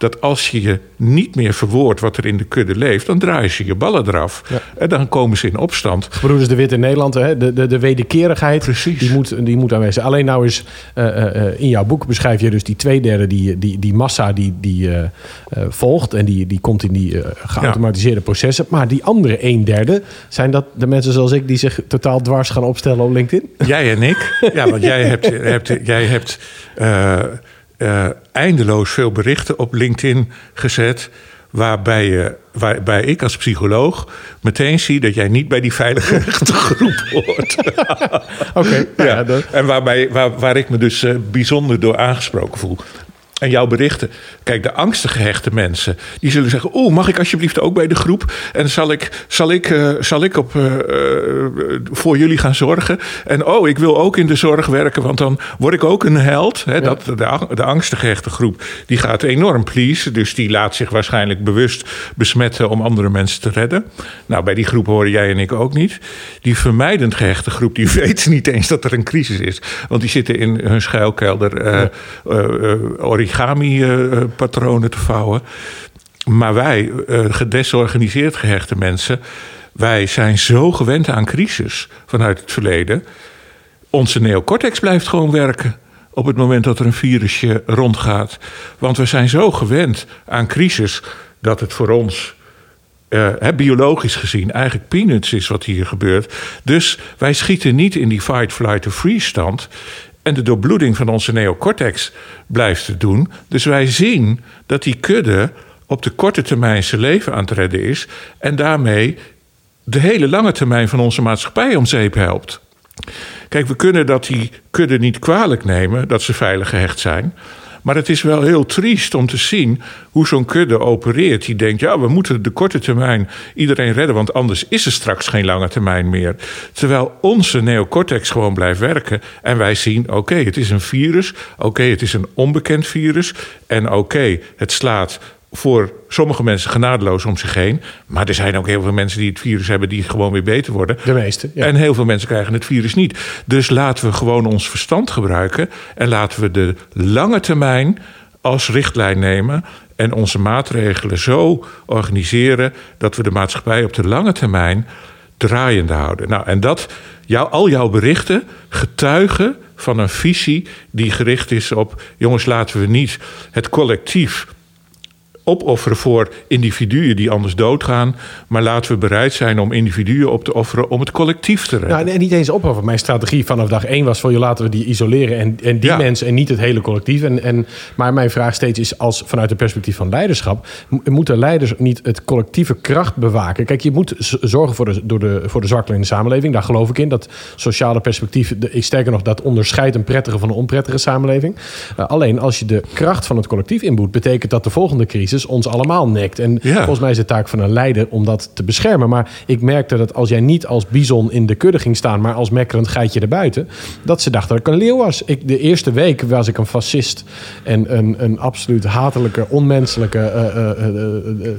dat als je je niet meer verwoordt wat er in de kudde leeft, dan draaien ze je ballen eraf. Ja. En dan komen ze in opstand. Broeders de Wit in Nederland, hè? De, de, de wederkerigheid, Precies. Die, moet, die moet aanwezig. Alleen nou is, eh, eh, eh, in jouw boek beschrijf je dus die twee derde, die, die, die massa die, die volgt. En die, die komt in die geautomatiseerde processen. Maar die andere een derde, zijn dat de mensen zoals ik die zich totaal dwars gaan opstellen op LinkedIn? Jij en ik, ja, want jij hebt, [LAUGHS] hebt, jij hebt eh, eindeloos veel berichten op LinkedIn gezet. waarbij, je, waarbij ik als psycholoog meteen zie dat jij niet bij die veilige [LAUGHS] groep hoort. [LAUGHS] Oké. nou ja, ja. dat- En waarbij, waar, waar ik me dus eh, bijzonder door aangesproken voel. En jouw berichten. Kijk, de angstig gehechte mensen. Die zullen zeggen: Oeh, mag ik alsjeblieft ook bij de groep? En zal ik, zal ik, eh, zal ik op, eh, eh, voor jullie gaan zorgen? En oh, ik wil ook in de zorg werken, want dan word ik ook een held. Dat, de, de angstig gehechte groep die gaat enorm pleasen. Dus die laat zich waarschijnlijk bewust besmetten om andere mensen te redden. Nou, bij die groep horen jij en ik ook niet. Die vermijdend gehechte groep, die [LAUGHS] weet niet eens dat er een crisis is. Want die zitten in hun schuilkelder eh, origami-patronen te vouwen. Maar wij, eh, gedesorganiseerd gehechte mensen, wij zijn zo gewend aan crisis vanuit het verleden. Onze neocortex blijft gewoon werken op het moment dat er een virusje rondgaat. Want we zijn zo gewend aan crisis dat het voor ons eh, biologisch gezien eigenlijk peanuts is wat hier gebeurt. Dus wij schieten niet in die fight, flight of freeze stand. En de doorbloeding van onze neocortex blijft het doen. Dus wij zien dat die kudde op de korte termijn zijn leven aan het redden is. En daarmee de hele lange termijn van onze maatschappij om zeep helpt. Kijk, we kunnen dat die kudde niet kwalijk nemen dat ze veilig gehecht zijn. Maar het is wel heel triest om te zien hoe zo'n kudde opereert. Die denkt, ja, we moeten de korte termijn iedereen redden, want anders is er straks geen lange termijn meer. Terwijl onze neocortex gewoon blijft werken en wij zien, oké, het is een virus, oké, het is een onbekend virus en oké, het slaat voor sommige mensen genadeloos om zich heen. Maar er zijn ook heel veel mensen die het virus hebben die gewoon weer beter worden. De meeste, ja. En heel veel mensen krijgen het virus niet. Dus laten we gewoon ons verstand gebruiken. En laten we de lange termijn als richtlijn nemen. En onze maatregelen zo organiseren dat we de maatschappij op de lange termijn draaiende houden. Nou, en dat, jou, al jouw berichten getuigen van een visie die gericht is op: jongens, laten we niet het collectief opofferen voor individuen die anders doodgaan. Maar laten we bereid zijn om individuen op te offeren om het collectief te redden. Nou, en niet eens opofferen. Mijn strategie vanaf dag één was van... Joh, laten we die isoleren en, en die Ja. mensen en niet het hele collectief. En, en, maar mijn vraag steeds is, als vanuit het perspectief van leiderschap... mo- moeten leiders niet het collectieve kracht bewaken? Kijk, je moet zorgen voor de, door de, voor de zwakkelen in de samenleving. Daar geloof ik in. Dat sociale perspectief, de, sterker nog, dat onderscheidt een prettige van een onprettige samenleving. Eh, alleen als je de kracht van het collectief inboet... betekent dat de volgende crisis ons allemaal nekt. En Ja. volgens mij is het taak van een leider om dat te beschermen. Maar ik merkte dat als jij niet als bison in de kudde ging staan, maar als mekkerend geitje erbuiten, dat ze dachten dat ik een leeuw was. Ik, de eerste week was ik een fascist en een, een absoluut hatelijke, onmenselijke. eh, eh, eh,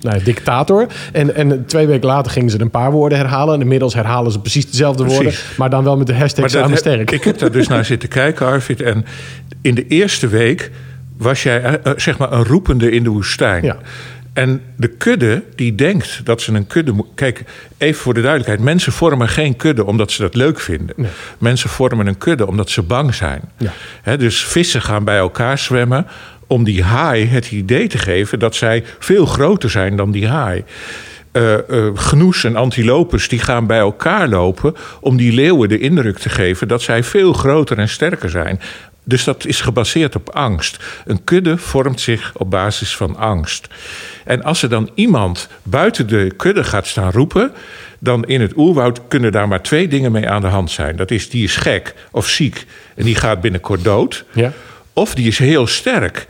nou, dictator. En, en twee weken later gingen ze een paar woorden herhalen. En inmiddels herhalen ze precies dezelfde Precies. woorden. Maar dan wel met de hashtag samen heb- sterk. Ik heb daar dus naar zitten kijken, Arvid. En in de eerste week was jij eh, eh, zeg maar een roepende in de woestijn. Ja. En de kudde die denkt dat ze een kudde moet. Kijk, even voor de duidelijkheid: mensen vormen geen kudde omdat ze dat leuk vinden. Mensen vormen een kudde omdat ze bang zijn. Ja. Dus vissen gaan bij elkaar zwemmen om die haai het idee te geven dat zij veel groter zijn dan die haai. Gnoes en antilopes die gaan bij elkaar lopen om die leeuwen de indruk te geven dat zij veel groter en sterker zijn. Dus dat is gebaseerd op angst. Een kudde vormt zich op basis van angst. En als er dan iemand buiten de kudde gaat staan roepen, dan in het oerwoud kunnen daar maar twee dingen mee aan de hand zijn. Dat is die is gek of ziek en die gaat binnenkort dood. Ja. Of die is heel sterk.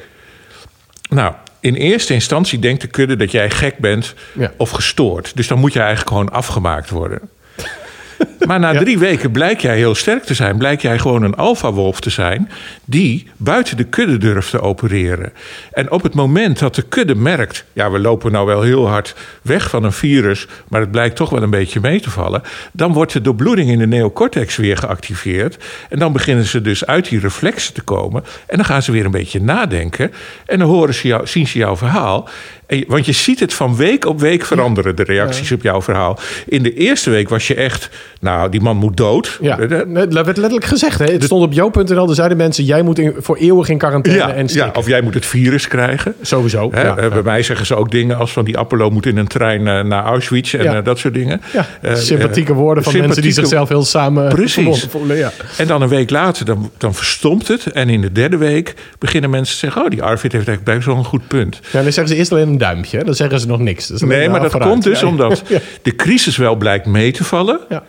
Nou, in eerste instantie denkt de kudde dat jij gek bent Ja. of gestoord. Dus dan moet je eigenlijk gewoon afgemaakt worden. [LAUGHS] Maar na drie weken blijkt jij heel sterk te zijn. Blijkt jij gewoon een alfawolf te zijn... die buiten de kudde durft te opereren. En op het moment dat de kudde merkt... ja, we lopen nou wel heel hard weg van een virus... maar het blijkt toch wel een beetje mee te vallen... dan wordt de doorbloeding in de neocortex weer geactiveerd. En dan beginnen ze dus uit die reflexen te komen... en dan gaan ze weer een beetje nadenken... en dan horen ze jou, zien ze jouw verhaal... En want je ziet het van week op week veranderen, de reacties op jouw verhaal. In de eerste week was je echt, nou nou, die man moet dood. Ja, dat werd letterlijk gezegd. Hè? Het stond op jo.nl, er zeiden mensen... jij moet in- voor eeuwig in quarantaine ja, en ja, of jij moet het virus krijgen. Sowieso. Hè, ja, eh, Bij mij zeggen ze ook dingen als van die Apollo moet in een trein eh, naar Auschwitz en eh, dat soort dingen. Ja, sympathieke woorden van mensen die zichzelf heel samen Precies. voelen. Ja. En dan een week later, dan, dan verstomt het. En in de derde week beginnen mensen te zeggen... oh, die Arvid heeft eigenlijk best wel een goed punt. Ja, dan zeggen ze eerst alleen een duimpje. hè. Dan zeggen ze nog niks. Dus Nee, maar dat vooruit. komt dus omdat de crisis wel blijkt mee te vallen. Ja.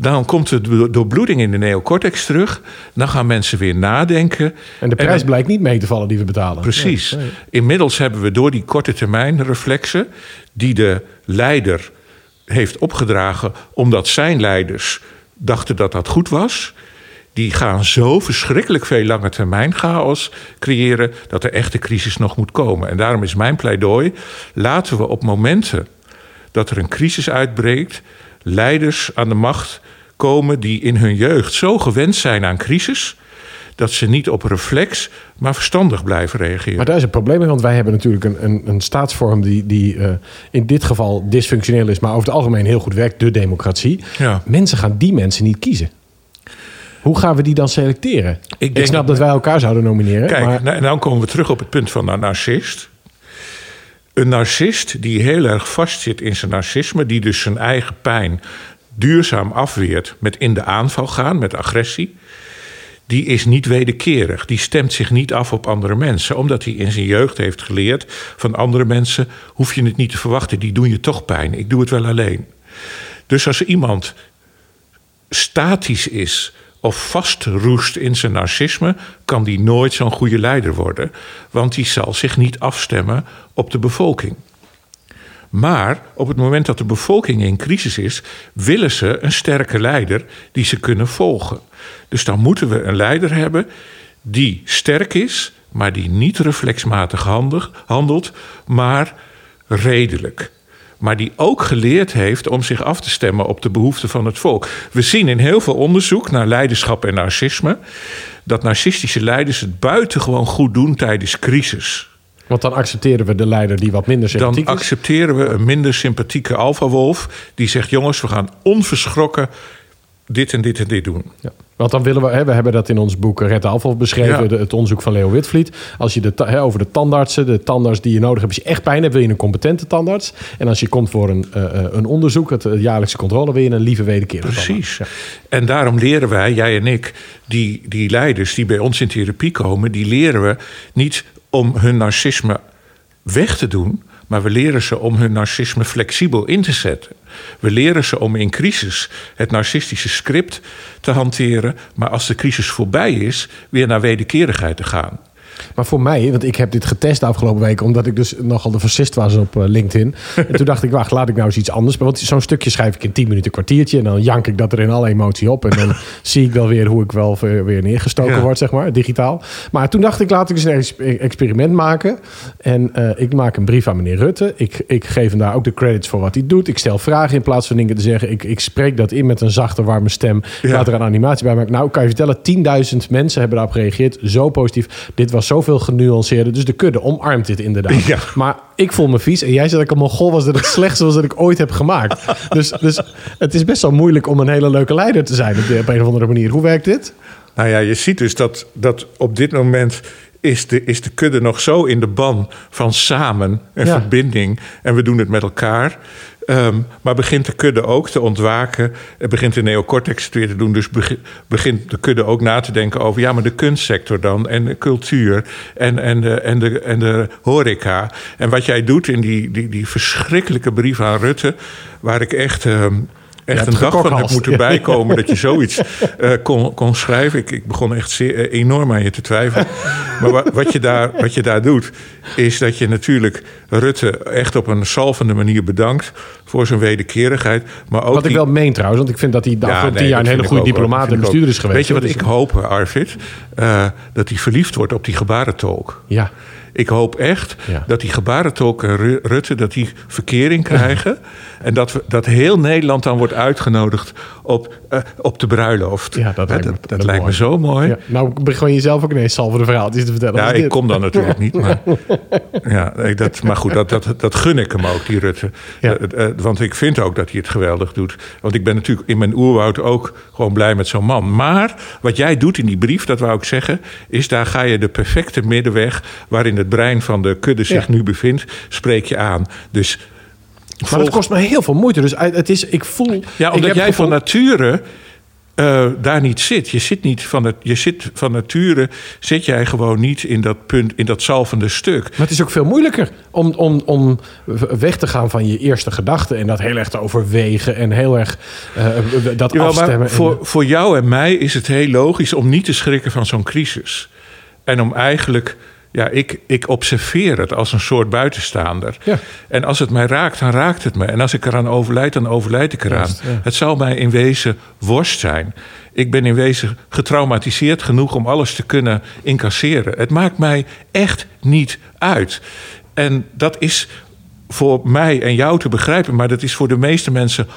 Dan komt de do- doorbloeding in de neocortex terug. Dan gaan mensen weer nadenken. En de prijs blijkt niet mee te vallen die we betalen. Precies. Nee. Inmiddels hebben we door die korte termijn reflexen... die de leider heeft opgedragen... omdat zijn leiders dachten dat dat goed was... die gaan zo verschrikkelijk veel lange termijn chaos creëren... dat er echt de crisis nog moet komen. En daarom is mijn pleidooi... laten we op momenten dat er een crisis uitbreekt... leiders aan de macht komen die in hun jeugd zo gewend zijn aan crisis... dat ze niet op reflex, maar verstandig blijven reageren. Maar daar is een probleem mee, want wij hebben natuurlijk een, een, een staatsvorm die, die eh, in dit geval dysfunctioneel is, maar over het algemeen heel goed werkt, de democratie. Ja. Mensen gaan die mensen niet kiezen. Hoe gaan we die dan selecteren? Ik, denk snap dat- wij elkaar zouden nomineren. Kijk, maar, nou, en dan komen we terug op het punt van een narcist. Een narcist die heel erg vastzit in zijn narcisme, die dus zijn eigen pijn duurzaam afweert met in de aanval gaan, met agressie. Die is niet wederkerig. Die stemt zich niet af op andere mensen. Omdat hij in zijn jeugd heeft geleerd van andere mensen hoef je het niet te verwachten. Die doen je toch pijn. Ik doe het wel alleen. Dus als iemand statisch is of vastroest in zijn narcisme, kan die nooit zo'n goede leider worden. Want die zal zich niet afstemmen op de bevolking. Maar op het moment dat de bevolking in crisis is, willen ze een sterke leider die ze kunnen volgen. Dus dan moeten we een leider hebben die sterk is, maar die niet reflexmatig handelt, maar redelijk. Maar die ook geleerd heeft om zich af te stemmen op de behoeften van het volk. We zien in heel veel onderzoek naar leiderschap en narcisme dat narcistische leiders het buitengewoon goed doen tijdens crisis. want dan accepteren we de leider die wat minder Dan sympathiek is. accepteren we een minder sympathieke alfawolf die zegt: jongens, we gaan onverschrokken dit en dit en dit doen. Ja. Want dan willen we, hè, we hebben dat in ons boek Red Afval beschreven, Ja. de- het onderzoek van Leo Witvliet. Als je de, hè, over de tandartsen, de tandarts die je nodig hebt, als je echt pijn hebt, wil je een competente tandarts. En als je komt voor een, eh, eh, een onderzoek, het eh, jaarlijkse controle, wil je een lieve wederkerige Precies. En daarom leren wij, jij en ik, die, die leiders die bij ons in therapie komen, die leren we niet om hun narcisme weg te doen, maar we leren ze om hun narcisme flexibel in te zetten. We leren ze om in crisis het narcistische script te hanteren, maar als de crisis voorbij is, weer naar wederkerigheid te gaan. Maar voor mij, want ik heb dit getest de afgelopen weken, omdat ik dus nogal de fascist was op eh, LinkedIn. [LAUGHS] en toen dacht ik, wacht, laat ik nou eens iets anders. Want zo'n stukje schrijf ik in 10 minuten, kwartiertje. En dan jank ik dat er in alle emotie op. En dan [LAUGHS] zie ik wel weer hoe ik wel weer neergestoken Ja. word, zeg maar, digitaal. Maar toen dacht ik, laat ik eens een ex- experiment maken. En eh, ik maak een brief aan meneer Rutte. Ik, ik geef hem daar ook de credits voor wat hij doet. Ik stel vragen in plaats van dingen te zeggen. Ik, ik spreek dat in met een zachte, warme stem. Ik Ja. laat er een animatie bij maken. Nou, kan je vertellen, 10.000 mensen hebben daarop gereageerd. Zo positief. Dit was zoveel genuanceerder. Dus de kudde omarmt dit inderdaad. Ja. Maar ik voel me vies. En jij zei dat ik een mongool was. Dat het slechtste was dat ik ooit heb gemaakt. [LAUGHS] Dus, dus het is best wel moeilijk om een hele leuke leider te zijn. Op, de- op een of andere manier. Hoe werkt dit? Nou ja, je ziet dus dat, dat op dit moment is de, is de kudde nog zo in de ban van samen en Ja. verbinding. En we doen het met elkaar. Ehm, maar begint de kudde ook te ontwaken. En begint de neocortex het weer te doen. Dus begi- begint de kudde ook na te denken over... ja, maar de kunstsector dan. En de cultuur. En, en, de, en, de, en de horeca. En wat jij doet in die, die, die verschrikkelijke brief aan Rutte... waar ik echt... ehm, echt hebt een dag van heb gekokhalst. moeten [LAUGHS] bijkomen dat je zoiets eh, kon, kon schrijven. Ik, ik begon echt zeer, eh, enorm aan je te twijfelen. [LAUGHS] maar wa- wat je, daar, wat je daar doet, is dat je natuurlijk Rutte echt op een salvende manier bedankt voor zijn wederkerigheid. Maar ook Wat ik wel meen trouwens. Want ik vind dat hij de Ja, afgelopen nee, tien jaar een hele goede diplomaat en bestuurder is geweest. Weet je wat hoor. ik Dus- hoop, Arvid? Eh, dat hij verliefd wordt op die gebarentolk. Ja. ik hoop echt Ja. dat die gebarentolk en Ru- Rutte dat die verkering [LAUGHS] krijgen. En dat, we, dat heel Nederland dan wordt uitgenodigd op, eh, op de bruiloft. Ja, dat lijkt me- dat, lijkt me zo mooi. Ja. Nou begon je zelf ook ineens salvende verhaaltjes te vertellen. Ja, ik dit? kom dan natuurlijk niet. Maar, [LAUGHS] ja, dat, maar goed, dat, dat, dat gun ik hem ook, die Rutte. Ja. Eh, eh, want ik vind ook dat hij het geweldig doet. Want ik ben natuurlijk in mijn oerwoud ook gewoon blij met zo'n man. Maar wat jij doet in die brief, dat wou ik zeggen... is daar ga je de perfecte middenweg... waarin het brein van de kudde zich Ja. nu bevindt, spreek je aan. Dus Maar volg- kost me heel veel moeite. Dus het is, ik voel... Ja, omdat jij gevoel- van nature eh, daar niet zit. Je zit niet van het, je zit van nature zit jij gewoon niet in dat punt, in dat zalvende stuk. Maar het is ook veel moeilijker om, om, om weg te gaan van je eerste gedachten... en dat heel erg te overwegen en heel erg eh, dat Jawel, afstemmen. en- voor, voor jou en mij is het heel logisch om niet te schrikken van zo'n crisis. En om eigenlijk, ja, ik, ik observeer het als een soort buitenstaander. Ja. En als het mij raakt, dan raakt het me. En als ik eraan overlijd, dan overlijd ik eraan. Ja. Het zal mij in wezen worst zijn. Ik ben in wezen getraumatiseerd genoeg om alles te kunnen incasseren. Het maakt mij echt niet uit. En dat is voor mij en jou te begrijpen, maar dat is voor de meeste mensen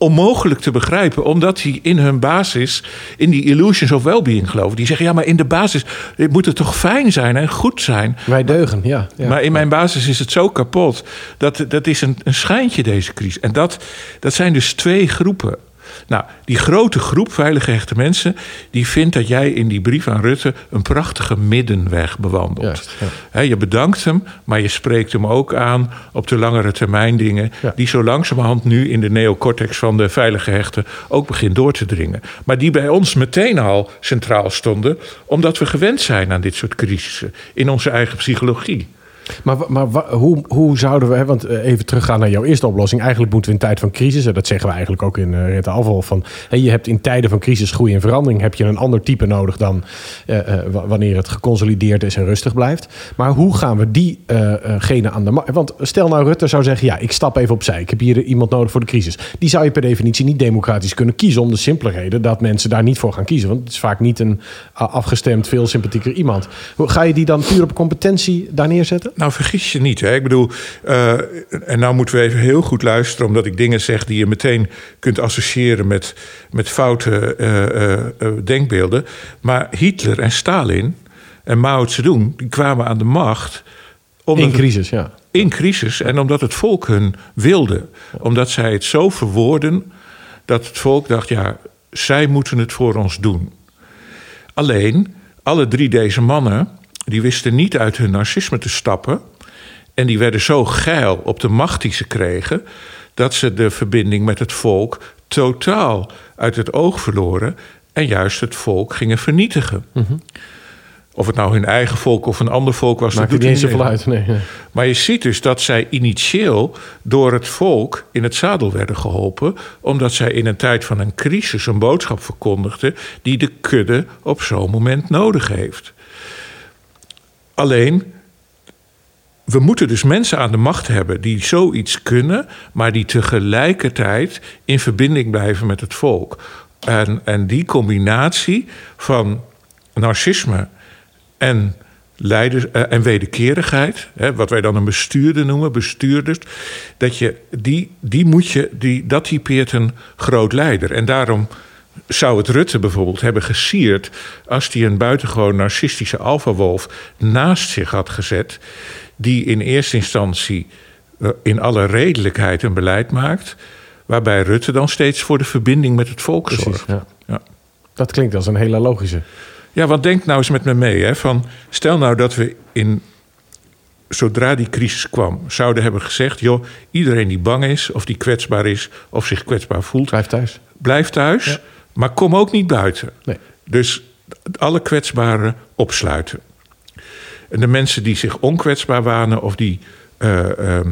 onmogelijk te begrijpen, omdat die in hun basis in die illusions of well-being geloven. Die zeggen ja, maar in de basis moet het toch fijn zijn en goed zijn. Wij deugen, ja. ja. Maar in mijn basis is het zo kapot. Dat, dat is een, een schijntje, deze crisis. En dat, dat zijn dus twee groepen. Nou, die grote groep veilige hechte mensen... die vindt dat jij in die brief aan Rutte... een prachtige middenweg bewandelt. Juist, ja. Hè, je bedankt hem, maar je spreekt hem ook aan... op de langere termijn dingen... Ja. die zo langzamerhand nu in de neocortex van de veilige hechten... ook begint door te dringen. Maar die bij ons meteen al centraal stonden... omdat we gewend zijn aan dit soort crisissen... in onze eigen psychologie. Maar, maar hoe, hoe zouden we, want eh, even teruggaan naar jouw eerste oplossing. Eigenlijk moeten we in tijd van crisis, en dat zeggen we eigenlijk ook in uh, Rente Afval, van je hebt in tijden van crisis, groei en verandering, heb je een ander type nodig dan eh, eh, wa- wanneer het geconsolideerd is en rustig blijft. Maar hoe gaan we die eh, eh, genen aan de markt? Want stel nou Rutte zou zeggen, ja, ik stap even opzij, ik heb hier iemand nodig voor de crisis. Die zou je per definitie niet democratisch kunnen kiezen, om de simpele reden dat mensen daar niet voor gaan kiezen. Want het is vaak niet een afgestemd, veel sympathieker iemand. Ga je die dan puur op competentie daar neerzetten? Nou, vergis je niet. Hè? Ik bedoel, eh, en nou moeten we even heel goed luisteren, omdat ik dingen zeg die je meteen kunt associëren met, met foute eh, eh, denkbeelden. Maar Hitler en Stalin en Mao Zedong, die kwamen aan de macht. In crisis, ja. in crisis en omdat het volk hun wilde. Omdat zij het zo verwoorden dat het volk dacht: ja, zij moeten het voor ons doen. Alleen, alle drie deze mannen, die wisten niet uit hun narcisme te stappen. En die werden zo geil op de macht die ze kregen, dat ze de verbinding met het volk totaal uit het oog verloren. En juist het volk gingen vernietigen. Of het nou hun eigen volk of een ander volk was, Maakt dat doet niet eens zoveel uit. Nee, nee. maar je ziet dus dat zij initieel door het volk in het zadel werden geholpen, omdat zij in een tijd van een crisis een boodschap verkondigden die de kudde op zo'n moment nodig heeft. Alleen, we moeten dus mensen aan de macht hebben die zoiets kunnen, maar die tegelijkertijd in verbinding blijven met het volk. En, en die combinatie van narcisme en, leiders, eh, en wederkerigheid, hè, wat wij dan een bestuurder noemen, bestuurders, dat, je, die, die moet je, die, dat typeert een groot leider. En daarom zou het Rutte bijvoorbeeld hebben gesierd als hij een buitengewoon narcistische alfawolf naast zich had gezet, die in eerste instantie eh, in alle redelijkheid een beleid maakt, waarbij Rutte dan steeds voor de verbinding met het volk Precies, zorgt. ja. Ja. Dat klinkt als een hele logische. Ja, want denk nou eens met me mee. Hè, van, stel nou dat we in, zodra die crisis kwam, zouden hebben gezegd: joh, iedereen die bang is, of die kwetsbaar is, of zich kwetsbaar voelt, Blijf thuis. blijf thuis, maar kom ook niet buiten. Nee. Dus alle kwetsbaren opsluiten. En de mensen die zich onkwetsbaar wanen of die eh, ehm,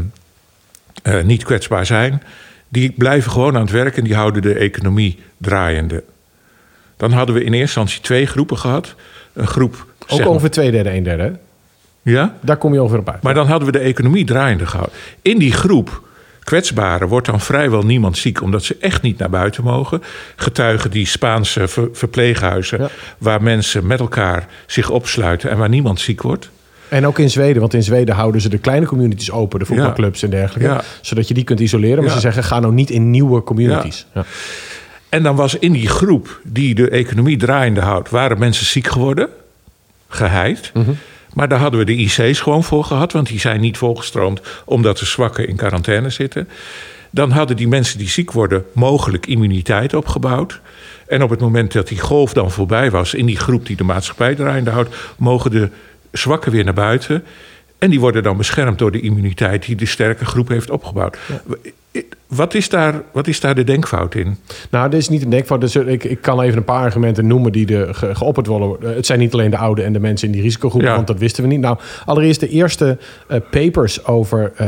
eh, niet kwetsbaar zijn, die blijven gewoon aan het werk en die houden de economie draaiende. Dan hadden we in eerste instantie twee groepen gehad. Een groep. Ook maar- over twee derde, een derde. Ja? Daar kom je over op uit. Maar dan hadden we de economie draaiende gehouden. In die groep kwetsbaren wordt dan vrijwel niemand ziek, omdat ze echt niet naar buiten mogen. Getuigen die Spaanse ver- verpleeghuizen, Ja. waar mensen met elkaar zich opsluiten en waar niemand ziek wordt. En ook in Zweden, want in Zweden houden ze de kleine communities open, de voetbalclubs en dergelijke, Ja. zodat je die kunt isoleren. Maar ze zeggen, ga nou niet in nieuwe communities. Ja. En dan was in die groep die de economie draaiende houdt, waren mensen ziek geworden, geheid. Maar daar hadden we de IC's gewoon voor gehad, want die zijn niet volgestroomd omdat de zwakken in quarantaine zitten. Dan hadden die mensen die ziek worden mogelijk immuniteit opgebouwd. En op het moment dat die golf dan voorbij was in die groep die de maatschappij draaiende houdt, mogen de zwakken weer naar buiten. En die worden dan beschermd door de immuniteit die de sterke groep heeft opgebouwd. Wat, is daar, wat is daar de denkfout in? Nou, dit is niet een denkfout. Dus ik, ik kan even een paar argumenten noemen die er ge, geopperd worden. Eh, Het zijn niet alleen de oude en de mensen in die risicogroepen, Ja. want dat wisten we niet. Nou, allereerst de eerste eh, papers over eh,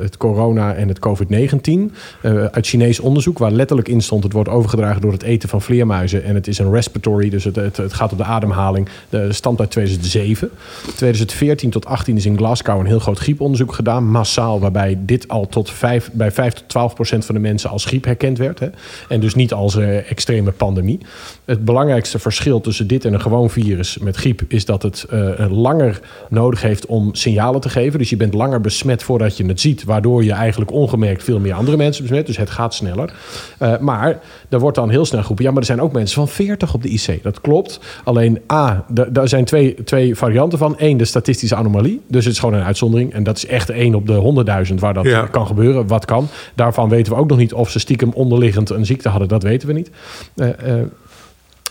het corona en het COVID-19 eh, uit Chinees onderzoek, waar letterlijk in stond: het wordt overgedragen door het eten van vleermuizen en het is een respiratory, dus het, het, het gaat op de ademhaling. De stamt uit 2007. 2014 tot 18 is in Glasgow een heel groot grieponderzoek gedaan, massaal, waarbij dit al tot 5, bij 5 tot 12 procent van de mensen als griep herkend werd. Hè? En dus niet als eh, extreme pandemie. Het belangrijkste verschil tussen dit en een gewoon virus met griep is dat het eh, langer nodig heeft om signalen te geven. Dus je bent langer besmet voordat je het ziet, waardoor je eigenlijk ongemerkt veel meer andere mensen besmet. Dus het gaat sneller. Eh, maar er wordt dan heel snel geroepen, ja, maar er zijn ook mensen van 40 op de IC. Dat klopt. Alleen A, da- daar zijn twee, twee varianten van. Eén, de statistische anomalie. Dus het is gewoon een uitzondering. En dat is echt één op de 100.000 waar dat Ja. kan gebeuren. Wat kan. Daarvan weten we ook nog niet of ze stiekem onderliggend een ziekte hadden. Dat weten we niet.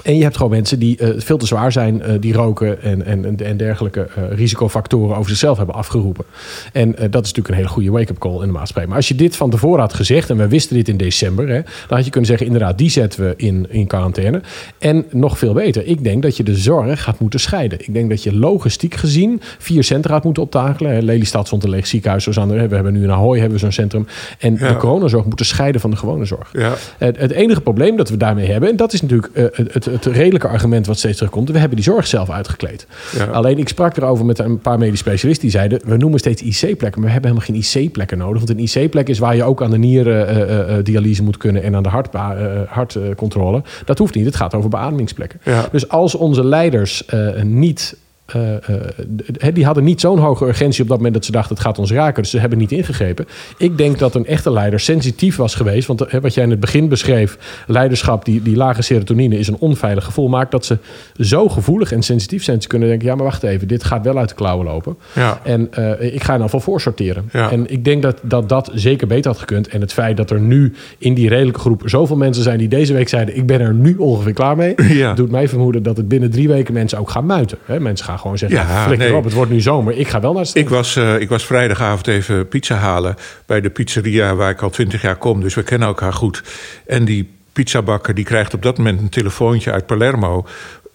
En je hebt gewoon mensen die eh, veel te zwaar zijn, eh, die roken en, en, en dergelijke eh, risicofactoren over zichzelf hebben afgeroepen. En dat is natuurlijk een hele goede wake-up call in de maatschappij. Maar als je dit van tevoren had gezegd, en we wisten dit in december, hè, dan had je kunnen zeggen, inderdaad, die zetten we in, in quarantaine. En nog veel beter, ik denk dat je de zorg gaat moeten scheiden. Ik denk dat je logistiek gezien vier centra gaat moeten optakelen. Hè. Lelystad stond een leeg ziekenhuis, zoals aan de, we hebben nu in Ahoy hebben we zo'n centrum. En Ja. de coronazorg moeten scheiden van de gewone zorg. Ja. Het, het enige probleem dat we daarmee hebben, en dat is natuurlijk het, het, redelijke argument wat steeds terugkomt, we hebben die zorg zelf uitgekleed. Ja. Alleen ik sprak erover met een paar medisch specialisten die zeiden, we noemen steeds IC-plekken, maar we hebben helemaal geen IC-plekken nodig. Want een IC-plek is waar je ook aan de nieren eh, eh, eh, dialyse moet kunnen en aan de hart, hartcontrole. dat hoeft niet, het gaat over beademingsplekken. Ja. Dus als onze leiders niet. Eh, eh, die hadden niet zo'n hoge urgentie op dat moment dat ze dachten het gaat ons raken. Dus ze hebben niet ingegrepen. Ik denk dat een echte leider sensitief was geweest. Want eh, wat jij in het begin beschreef, leiderschap, die, die lage serotonine is een onveilig gevoel. Maakt dat ze zo gevoelig en sensitief zijn. Ze kunnen denken, ja maar wacht even, dit gaat wel uit de klauwen lopen. Ja. En ik ga er nou van voorsorteren. Ja. En ik denk dat, dat dat zeker beter had gekund. En het feit dat er nu in die redelijke groep zoveel mensen zijn die deze week zeiden: Ik ben er nu ongeveer klaar mee. [LAUGHS] Ja. Doet mij vermoeden dat het binnen drie weken mensen ook gaan muiten. Hè? Mensen gaan gewoon zeggen: Ja, Flikker nee. op, het wordt nu zomer. Ik ga wel naar Ik was, eh, ik was vrijdagavond even pizza halen bij de pizzeria waar ik al twintig jaar kom. Dus we kennen elkaar goed. En die pizzabakker die krijgt op dat moment een telefoontje uit Palermo.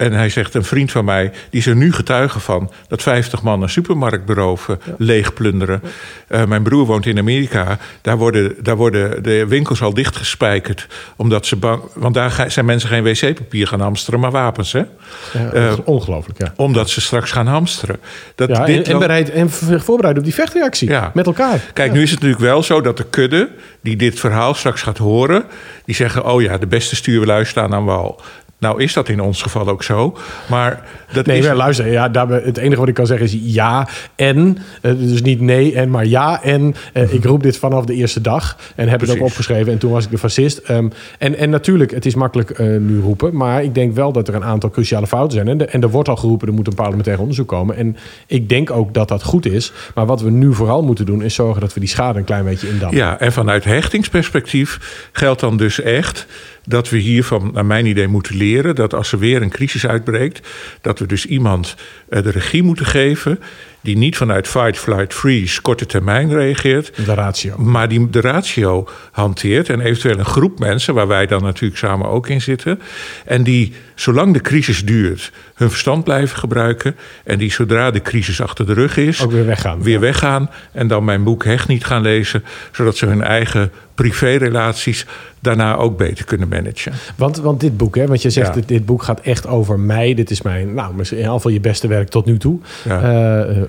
En hij zegt, een vriend van mij, die is er nu getuige van... dat 50 man een supermarkt beroven, leeg plunderen. Eh, mijn broer woont in Amerika. Daar worden, daar worden de winkels al dichtgespijkerd. Omdat ze bang... Want daar zijn mensen geen wc-papier gaan hamsteren, maar wapens, hè? Ja, Eh, dat is ongelooflijk, ja. Omdat ze straks gaan hamsteren. Dat ja dit en, en, loopt- bereid, en zich voorbereiden op die vechtreactie. Met elkaar. Kijk, nu is het natuurlijk wel zo dat de kudde die dit verhaal straks gaat horen, die zeggen: Oh ja, de beste stuurlui staan aan wal. Nou is dat in ons geval ook zo. Maar dat Nee, is. maar luister, ja, het enige wat ik kan zeggen is ja en. eh, dus niet nee en, maar ja en. eh, ik roep dit vanaf de eerste dag. En heb het ook opgeschreven. En toen was ik de fascist. Ehm, en, en natuurlijk, het is makkelijk eh, nu roepen. Maar ik denk wel dat er een aantal cruciale fouten zijn. En, de- en er wordt al geroepen, er moet een parlementair onderzoek komen. En ik denk ook dat dat goed is. Maar wat we nu vooral moeten doen, is zorgen dat we die schade een klein beetje indammen. Ja, en vanuit hechtingsperspectief geldt dan dus echt dat we hiervan, naar mijn idee, moeten leren dat als er weer een crisis uitbreekt, dat we dus iemand eh, de regie moeten geven die niet vanuit fight, flight, freeze korte termijn reageert, De ratio. maar die de ratio hanteert en eventueel een groep mensen, waar wij dan natuurlijk samen ook in zitten, en die zolang de crisis duurt hun verstand blijven gebruiken en die zodra de crisis achter de rug is, Ook weer weggaan. weer weggaan en dan mijn boek Hecht niet gaan lezen, zodat ze hun eigen privérelaties daarna ook beter kunnen managen. Want, want dit boek, hè, want je zegt Ja. dit, dit boek gaat echt over mij. Dit is mijn, nou, in ieder geval je beste werk tot nu toe. Ja. Eh, eh,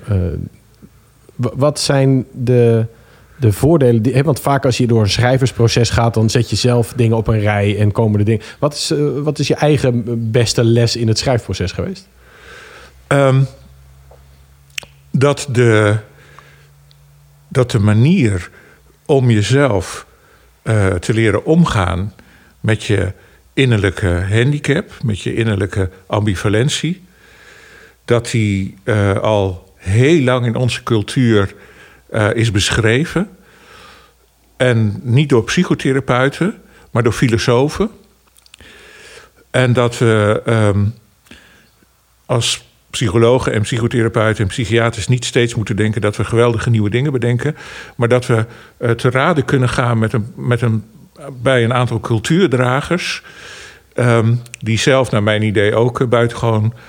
wat zijn de, de voordelen? Die, want vaak als je door een schrijversproces gaat, dan zet je zelf dingen op een rij en komen de dingen. Wat is, eh, wat is je eigen beste les in het schrijfproces geweest? Ehm, dat de, dat de manier om jezelf eh, te leren omgaan met je innerlijke handicap, met je innerlijke ambivalentie, dat die al heel lang in onze cultuur uh, is beschreven. En niet door psychotherapeuten, maar door filosofen. En dat we um, als psychologen en psychotherapeuten en psychiaters niet steeds moeten denken dat we geweldige nieuwe dingen bedenken, maar dat we uh, te raden kunnen gaan met een, met een, bij een aantal cultuurdragers, um, die zelf, naar mijn idee, ook buitengewoon uh,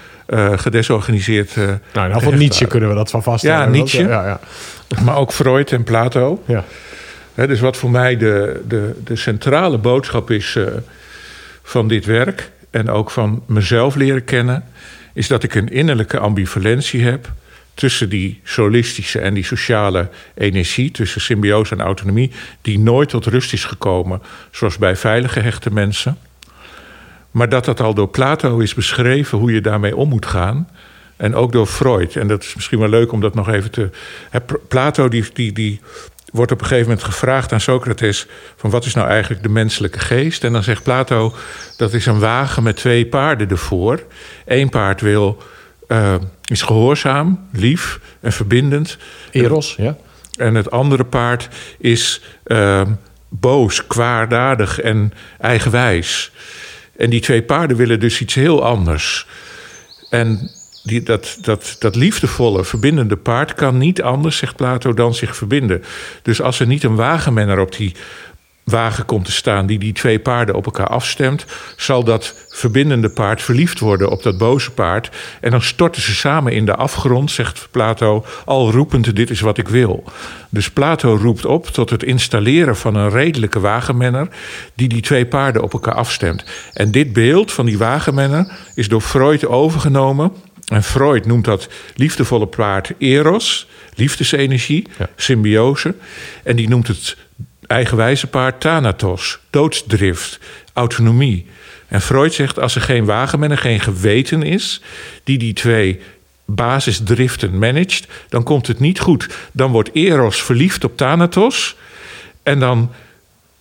gedesorganiseerd. Uh, nou, in van Nietzsche kunnen we dat van vaststellen. Ja, Nietzsche. Ja, ja. Maar ook Freud en Plato. Ja. He, dus wat voor mij de, de, de centrale boodschap is uh, van dit werk en ook van mezelf leren kennen, is dat ik een innerlijke ambivalentie heb tussen die solistische en die sociale energie, tussen symbiose en autonomie, die nooit tot rust is gekomen, zoals bij veilige hechte mensen. Maar dat dat al door Plato is beschreven hoe je daarmee om moet gaan. En ook door Freud. En dat is misschien wel leuk om dat nog even te. Plato die, die, die wordt op een gegeven moment gevraagd aan Socrates: van wat is nou eigenlijk de menselijke geest? En dan zegt Plato: dat is een wagen met twee paarden ervoor. Eén paard wil, uh, is gehoorzaam, lief en verbindend. Eros, ja. En het andere paard is uh, boos, kwaadaardig en eigenwijs. En die twee paarden willen dus iets heel anders. En die, dat, dat, dat liefdevolle, verbindende paard kan niet anders, zegt Plato, dan zich verbinden. Dus als er niet een wagenmenner op die wagen komt te staan die die twee paarden op elkaar afstemt, zal dat verbindende paard verliefd worden op dat boze paard. En dan storten ze samen in de afgrond, zegt Plato, al roepend: Dit is wat ik wil. Dus Plato roept op tot het installeren van een redelijke wagenmenner die die twee paarden op elkaar afstemt. En dit beeld van die wagenmenner is door Freud overgenomen. En Freud noemt dat liefdevolle paard eros, liefdesenergie, ja. symbiose. En die noemt het eigenwijze paard thanatos, doodsdrift, autonomie. En Freud zegt als er geen wagenmenner, geen geweten is, die die twee basisdriften managt, dan komt het niet goed. Dan wordt Eros verliefd op Thanatos en dan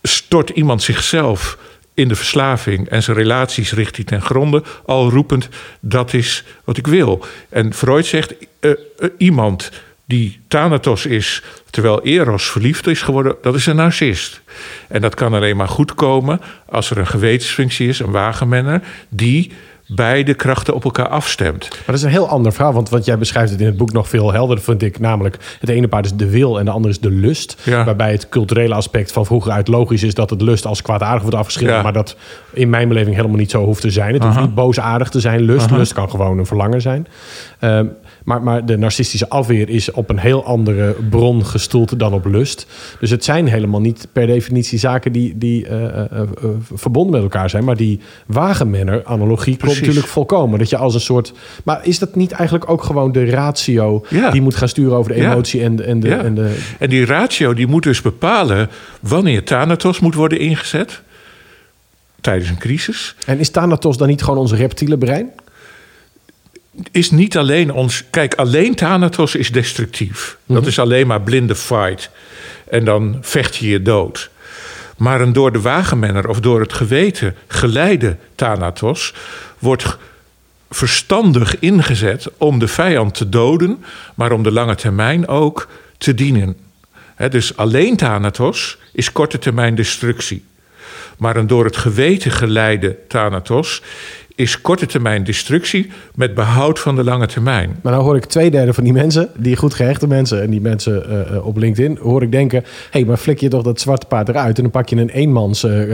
stort iemand zichzelf in de verslaving en zijn relaties richt hij ten gronde, al roepend dat is wat ik wil. En Freud zegt uh, uh, iemand die Thanatos is, terwijl Eros verliefd is geworden, dat is een narcist. En dat kan alleen maar goed komen als er een gewetensfunctie is, een wagenmenner, die beide krachten op elkaar afstemt. Maar dat is een heel ander verhaal, want, want jij beschrijft het in het boek nog veel helderder, vind ik. Namelijk, het ene paard is de wil en de andere is de lust. Ja. Waarbij het culturele aspect van vroeger uit logisch is dat het lust als kwaadaardig wordt afgeschilderd. Ja. Maar dat in mijn beleving helemaal niet zo hoeft te zijn. Het hoeft niet boosaardig te zijn. Lust, Aha. lust kan gewoon een verlangen zijn. Um, maar, maar de narcistische afweer is op een heel andere bron gestoeld dan op lust. Dus het zijn helemaal niet per definitie zaken die, die uh, uh, uh, verbonden met elkaar zijn. Maar die wagenmenner-analogie klopt Precies. natuurlijk volkomen. Dat je als een soort. Maar is dat niet eigenlijk ook gewoon de ratio Ja. die moet gaan sturen over de Ja. emotie en, de, en, de, Ja. en de. En die ratio die moet dus bepalen wanneer Thanatos moet worden ingezet tijdens een crisis. En is Thanatos dan niet gewoon ons reptiele brein? Is niet alleen ons. Kijk, alleen Thanatos is destructief. Dat is alleen maar blinde fight. En dan vecht je je dood. Maar een door de wagenmenner of door het geweten geleide Thanatos wordt verstandig ingezet om de vijand te doden, maar om de lange termijn ook te dienen. Dus alleen Thanatos is korte termijn destructie. Maar een door het geweten geleide Thanatos is korte termijn destructie met behoud van de lange termijn. Maar nou hoor ik twee derde van die mensen, die goed gehechte mensen en die mensen uh, uh, op LinkedIn, hoor ik denken: hé, hey, maar flik je toch dat zwarte paard eruit en dan pak je een eenmans, uh,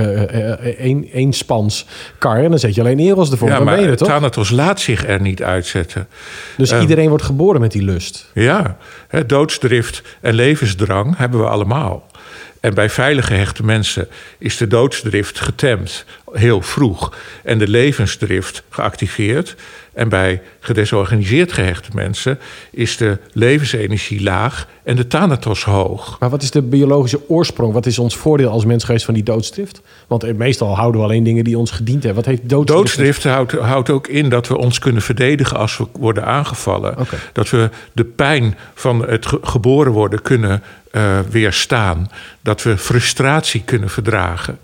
een, eenspans kar en dan zet je alleen Eros ervoor. Ja, dan ben je maar toch? Thanatos laat zich er niet uitzetten. Dus Ehm, iedereen wordt geboren met die lust. Ja, hè, doodsdrift en levensdrang hebben we allemaal. En bij veilig gehechte mensen is de doodsdrift getemd heel vroeg en de levensdrift geactiveerd. En bij gedesorganiseerd gehechte mensen is de levensenergie laag en de thanatos hoog. Maar wat is de biologische oorsprong? Wat is ons voordeel als mens geweest van die doodstrift? Want eh, meestal houden we alleen dingen die ons gediend hebben. Wat heeft doodstrift? Doodstrift houdt, houdt ook in dat we ons kunnen verdedigen als we worden aangevallen. Dat we de pijn van het ge- geboren worden kunnen eh, weerstaan. Dat we frustratie kunnen verdragen.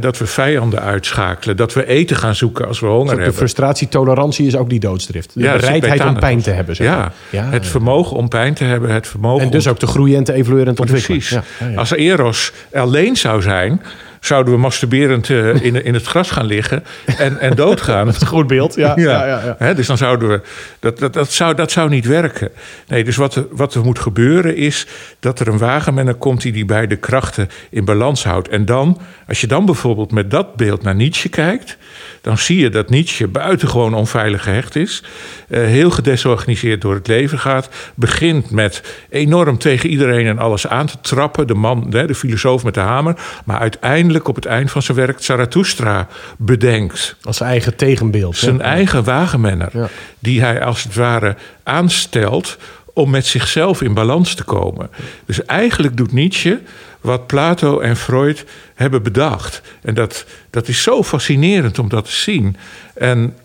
Dat we vijanden uitschakelen. Dat we eten gaan zoeken als we honger Dus de hebben. frustratie, tolerantie is ook die doodstrift. De Ja, bereidheid om pijn te hebben. Zeg Ja, ja het vermogen om pijn te hebben. Het vermogen En dus om ook te groeien en te evolueren en te ontwikkelen. Precies. Ja. Als Eros alleen zou zijn, zouden we masturberend eh, in, in het gras gaan liggen en, en doodgaan. [LAUGHS] een goed beeld. Ja, ja. Ja, dus dan zouden we. Dat, dat, dat, zou, dat zou niet werken. Nee, dus wat, er- wat er moet gebeuren is dat er een wagenmenner komt die die beide krachten in balans houdt. En dan, als je dan bijvoorbeeld met dat beeld naar Nietzsche kijkt, dan zie je dat Nietzsche buitengewoon onveilig gehecht is. eh, heel gedesorganiseerd door het leven gaat. Begint met enorm tegen iedereen en alles aan te trappen. De man, de filosoof met de hamer. Maar uiteindelijk op het eind van zijn werk Zarathustra bedenkt. Als zijn eigen tegenbeeld. Zijn hè? eigen wagenmenner. Ja. Die hij als het ware aanstelt om met zichzelf in balans te komen. Dus eigenlijk doet Nietzsche wat Plato en Freud hebben bedacht. En dat, dat is zo fascinerend om dat te zien. En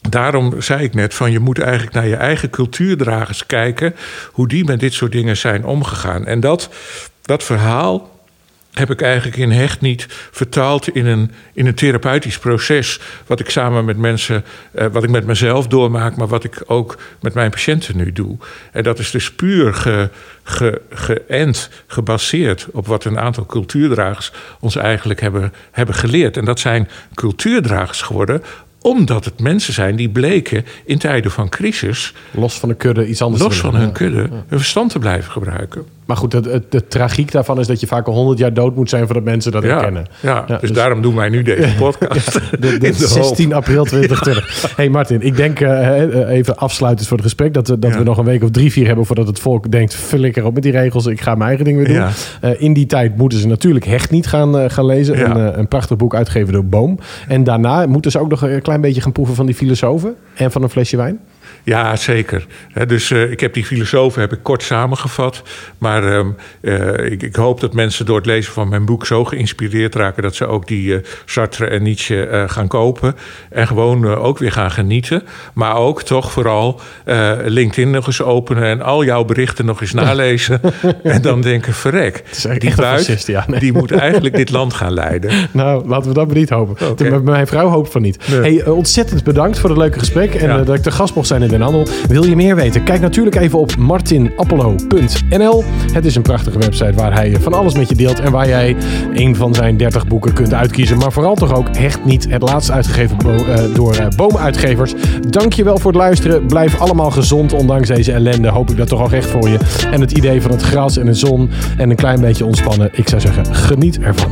daarom zei ik net van je moet eigenlijk naar je eigen cultuurdragers kijken... hoe die met dit soort dingen zijn omgegaan. En dat, dat verhaal heb ik eigenlijk in Hecht niet vertaald in een, in een therapeutisch proces. Wat ik samen met mensen, eh, wat ik met mezelf doormaak, maar wat ik ook met mijn patiënten nu doe. En dat is dus puur ge, ge, geënt, gebaseerd op wat een aantal cultuurdragers ons eigenlijk hebben, hebben geleerd. En dat zijn cultuurdragers geworden omdat het mensen zijn die bleken in tijden van crisis, Los van de kudde iets anders los van hun kudde, hun verstand te blijven gebruiken. Maar goed, het, het- de tragiek daarvan is dat je vaak al 100 jaar dood moet zijn voordat mensen dat herkennen. ja, Ja, dus, dus- daarom doen wij nu [LAUGHS] deze podcast. De, de [LAUGHS] in de hoop. 16 april [LAUGHS] 2020. hey Martin, ik denk eh, eh, even afsluitend voor het gesprek... dat, we- dat we nog een week of drie, vier hebben... voordat het volk denkt, flikker op met die regels. Ik ga mijn eigen ding weer doen. Eh, in die tijd moeten ze natuurlijk Hecht niet gaan, gaan lezen. Een, een prachtig boek uitgegeven door Boom. En daarna moeten ze ook nog een klein beetje gaan proeven... van die filosofen en van een flesje wijn. Ja, zeker. Dus eh, ik heb die filosofen heb ik kort samengevat. Maar ehm, eh, ik, ik hoop dat mensen door het lezen van mijn boek zo geïnspireerd raken dat ze ook die eh, Sartre en Nietzsche gaan kopen. En gewoon ook weer gaan genieten. Maar ook toch vooral LinkedIn nog eens openen en al jouw berichten nog eens nalezen. [LAUGHS] en dan denken: verrek, die buit, fascist, ja, nee. die moet eigenlijk dit land gaan leiden. [LAUGHS] Nou, laten we dat maar niet hopen. Mijn- vrouw hoopt van niet. Nee. Hey, ontzettend bedankt voor het leuke gesprek en Ja. dat ik de gast mocht zijn in Handel. Wil je meer weten? Kijk natuurlijk even op martinappelo.nl. Het is een prachtige website waar hij van alles met je deelt en waar jij een van zijn 30 boeken kunt uitkiezen. Maar vooral toch ook Hecht Niet, het laatst uitgegeven eh, door eh, Boomuitgevers. Dank je wel voor het luisteren. Blijf allemaal gezond, ondanks deze ellende. Hoop ik dat toch al recht voor je. En het idee van het gras en de zon en een klein beetje ontspannen. Ik zou zeggen, geniet ervan.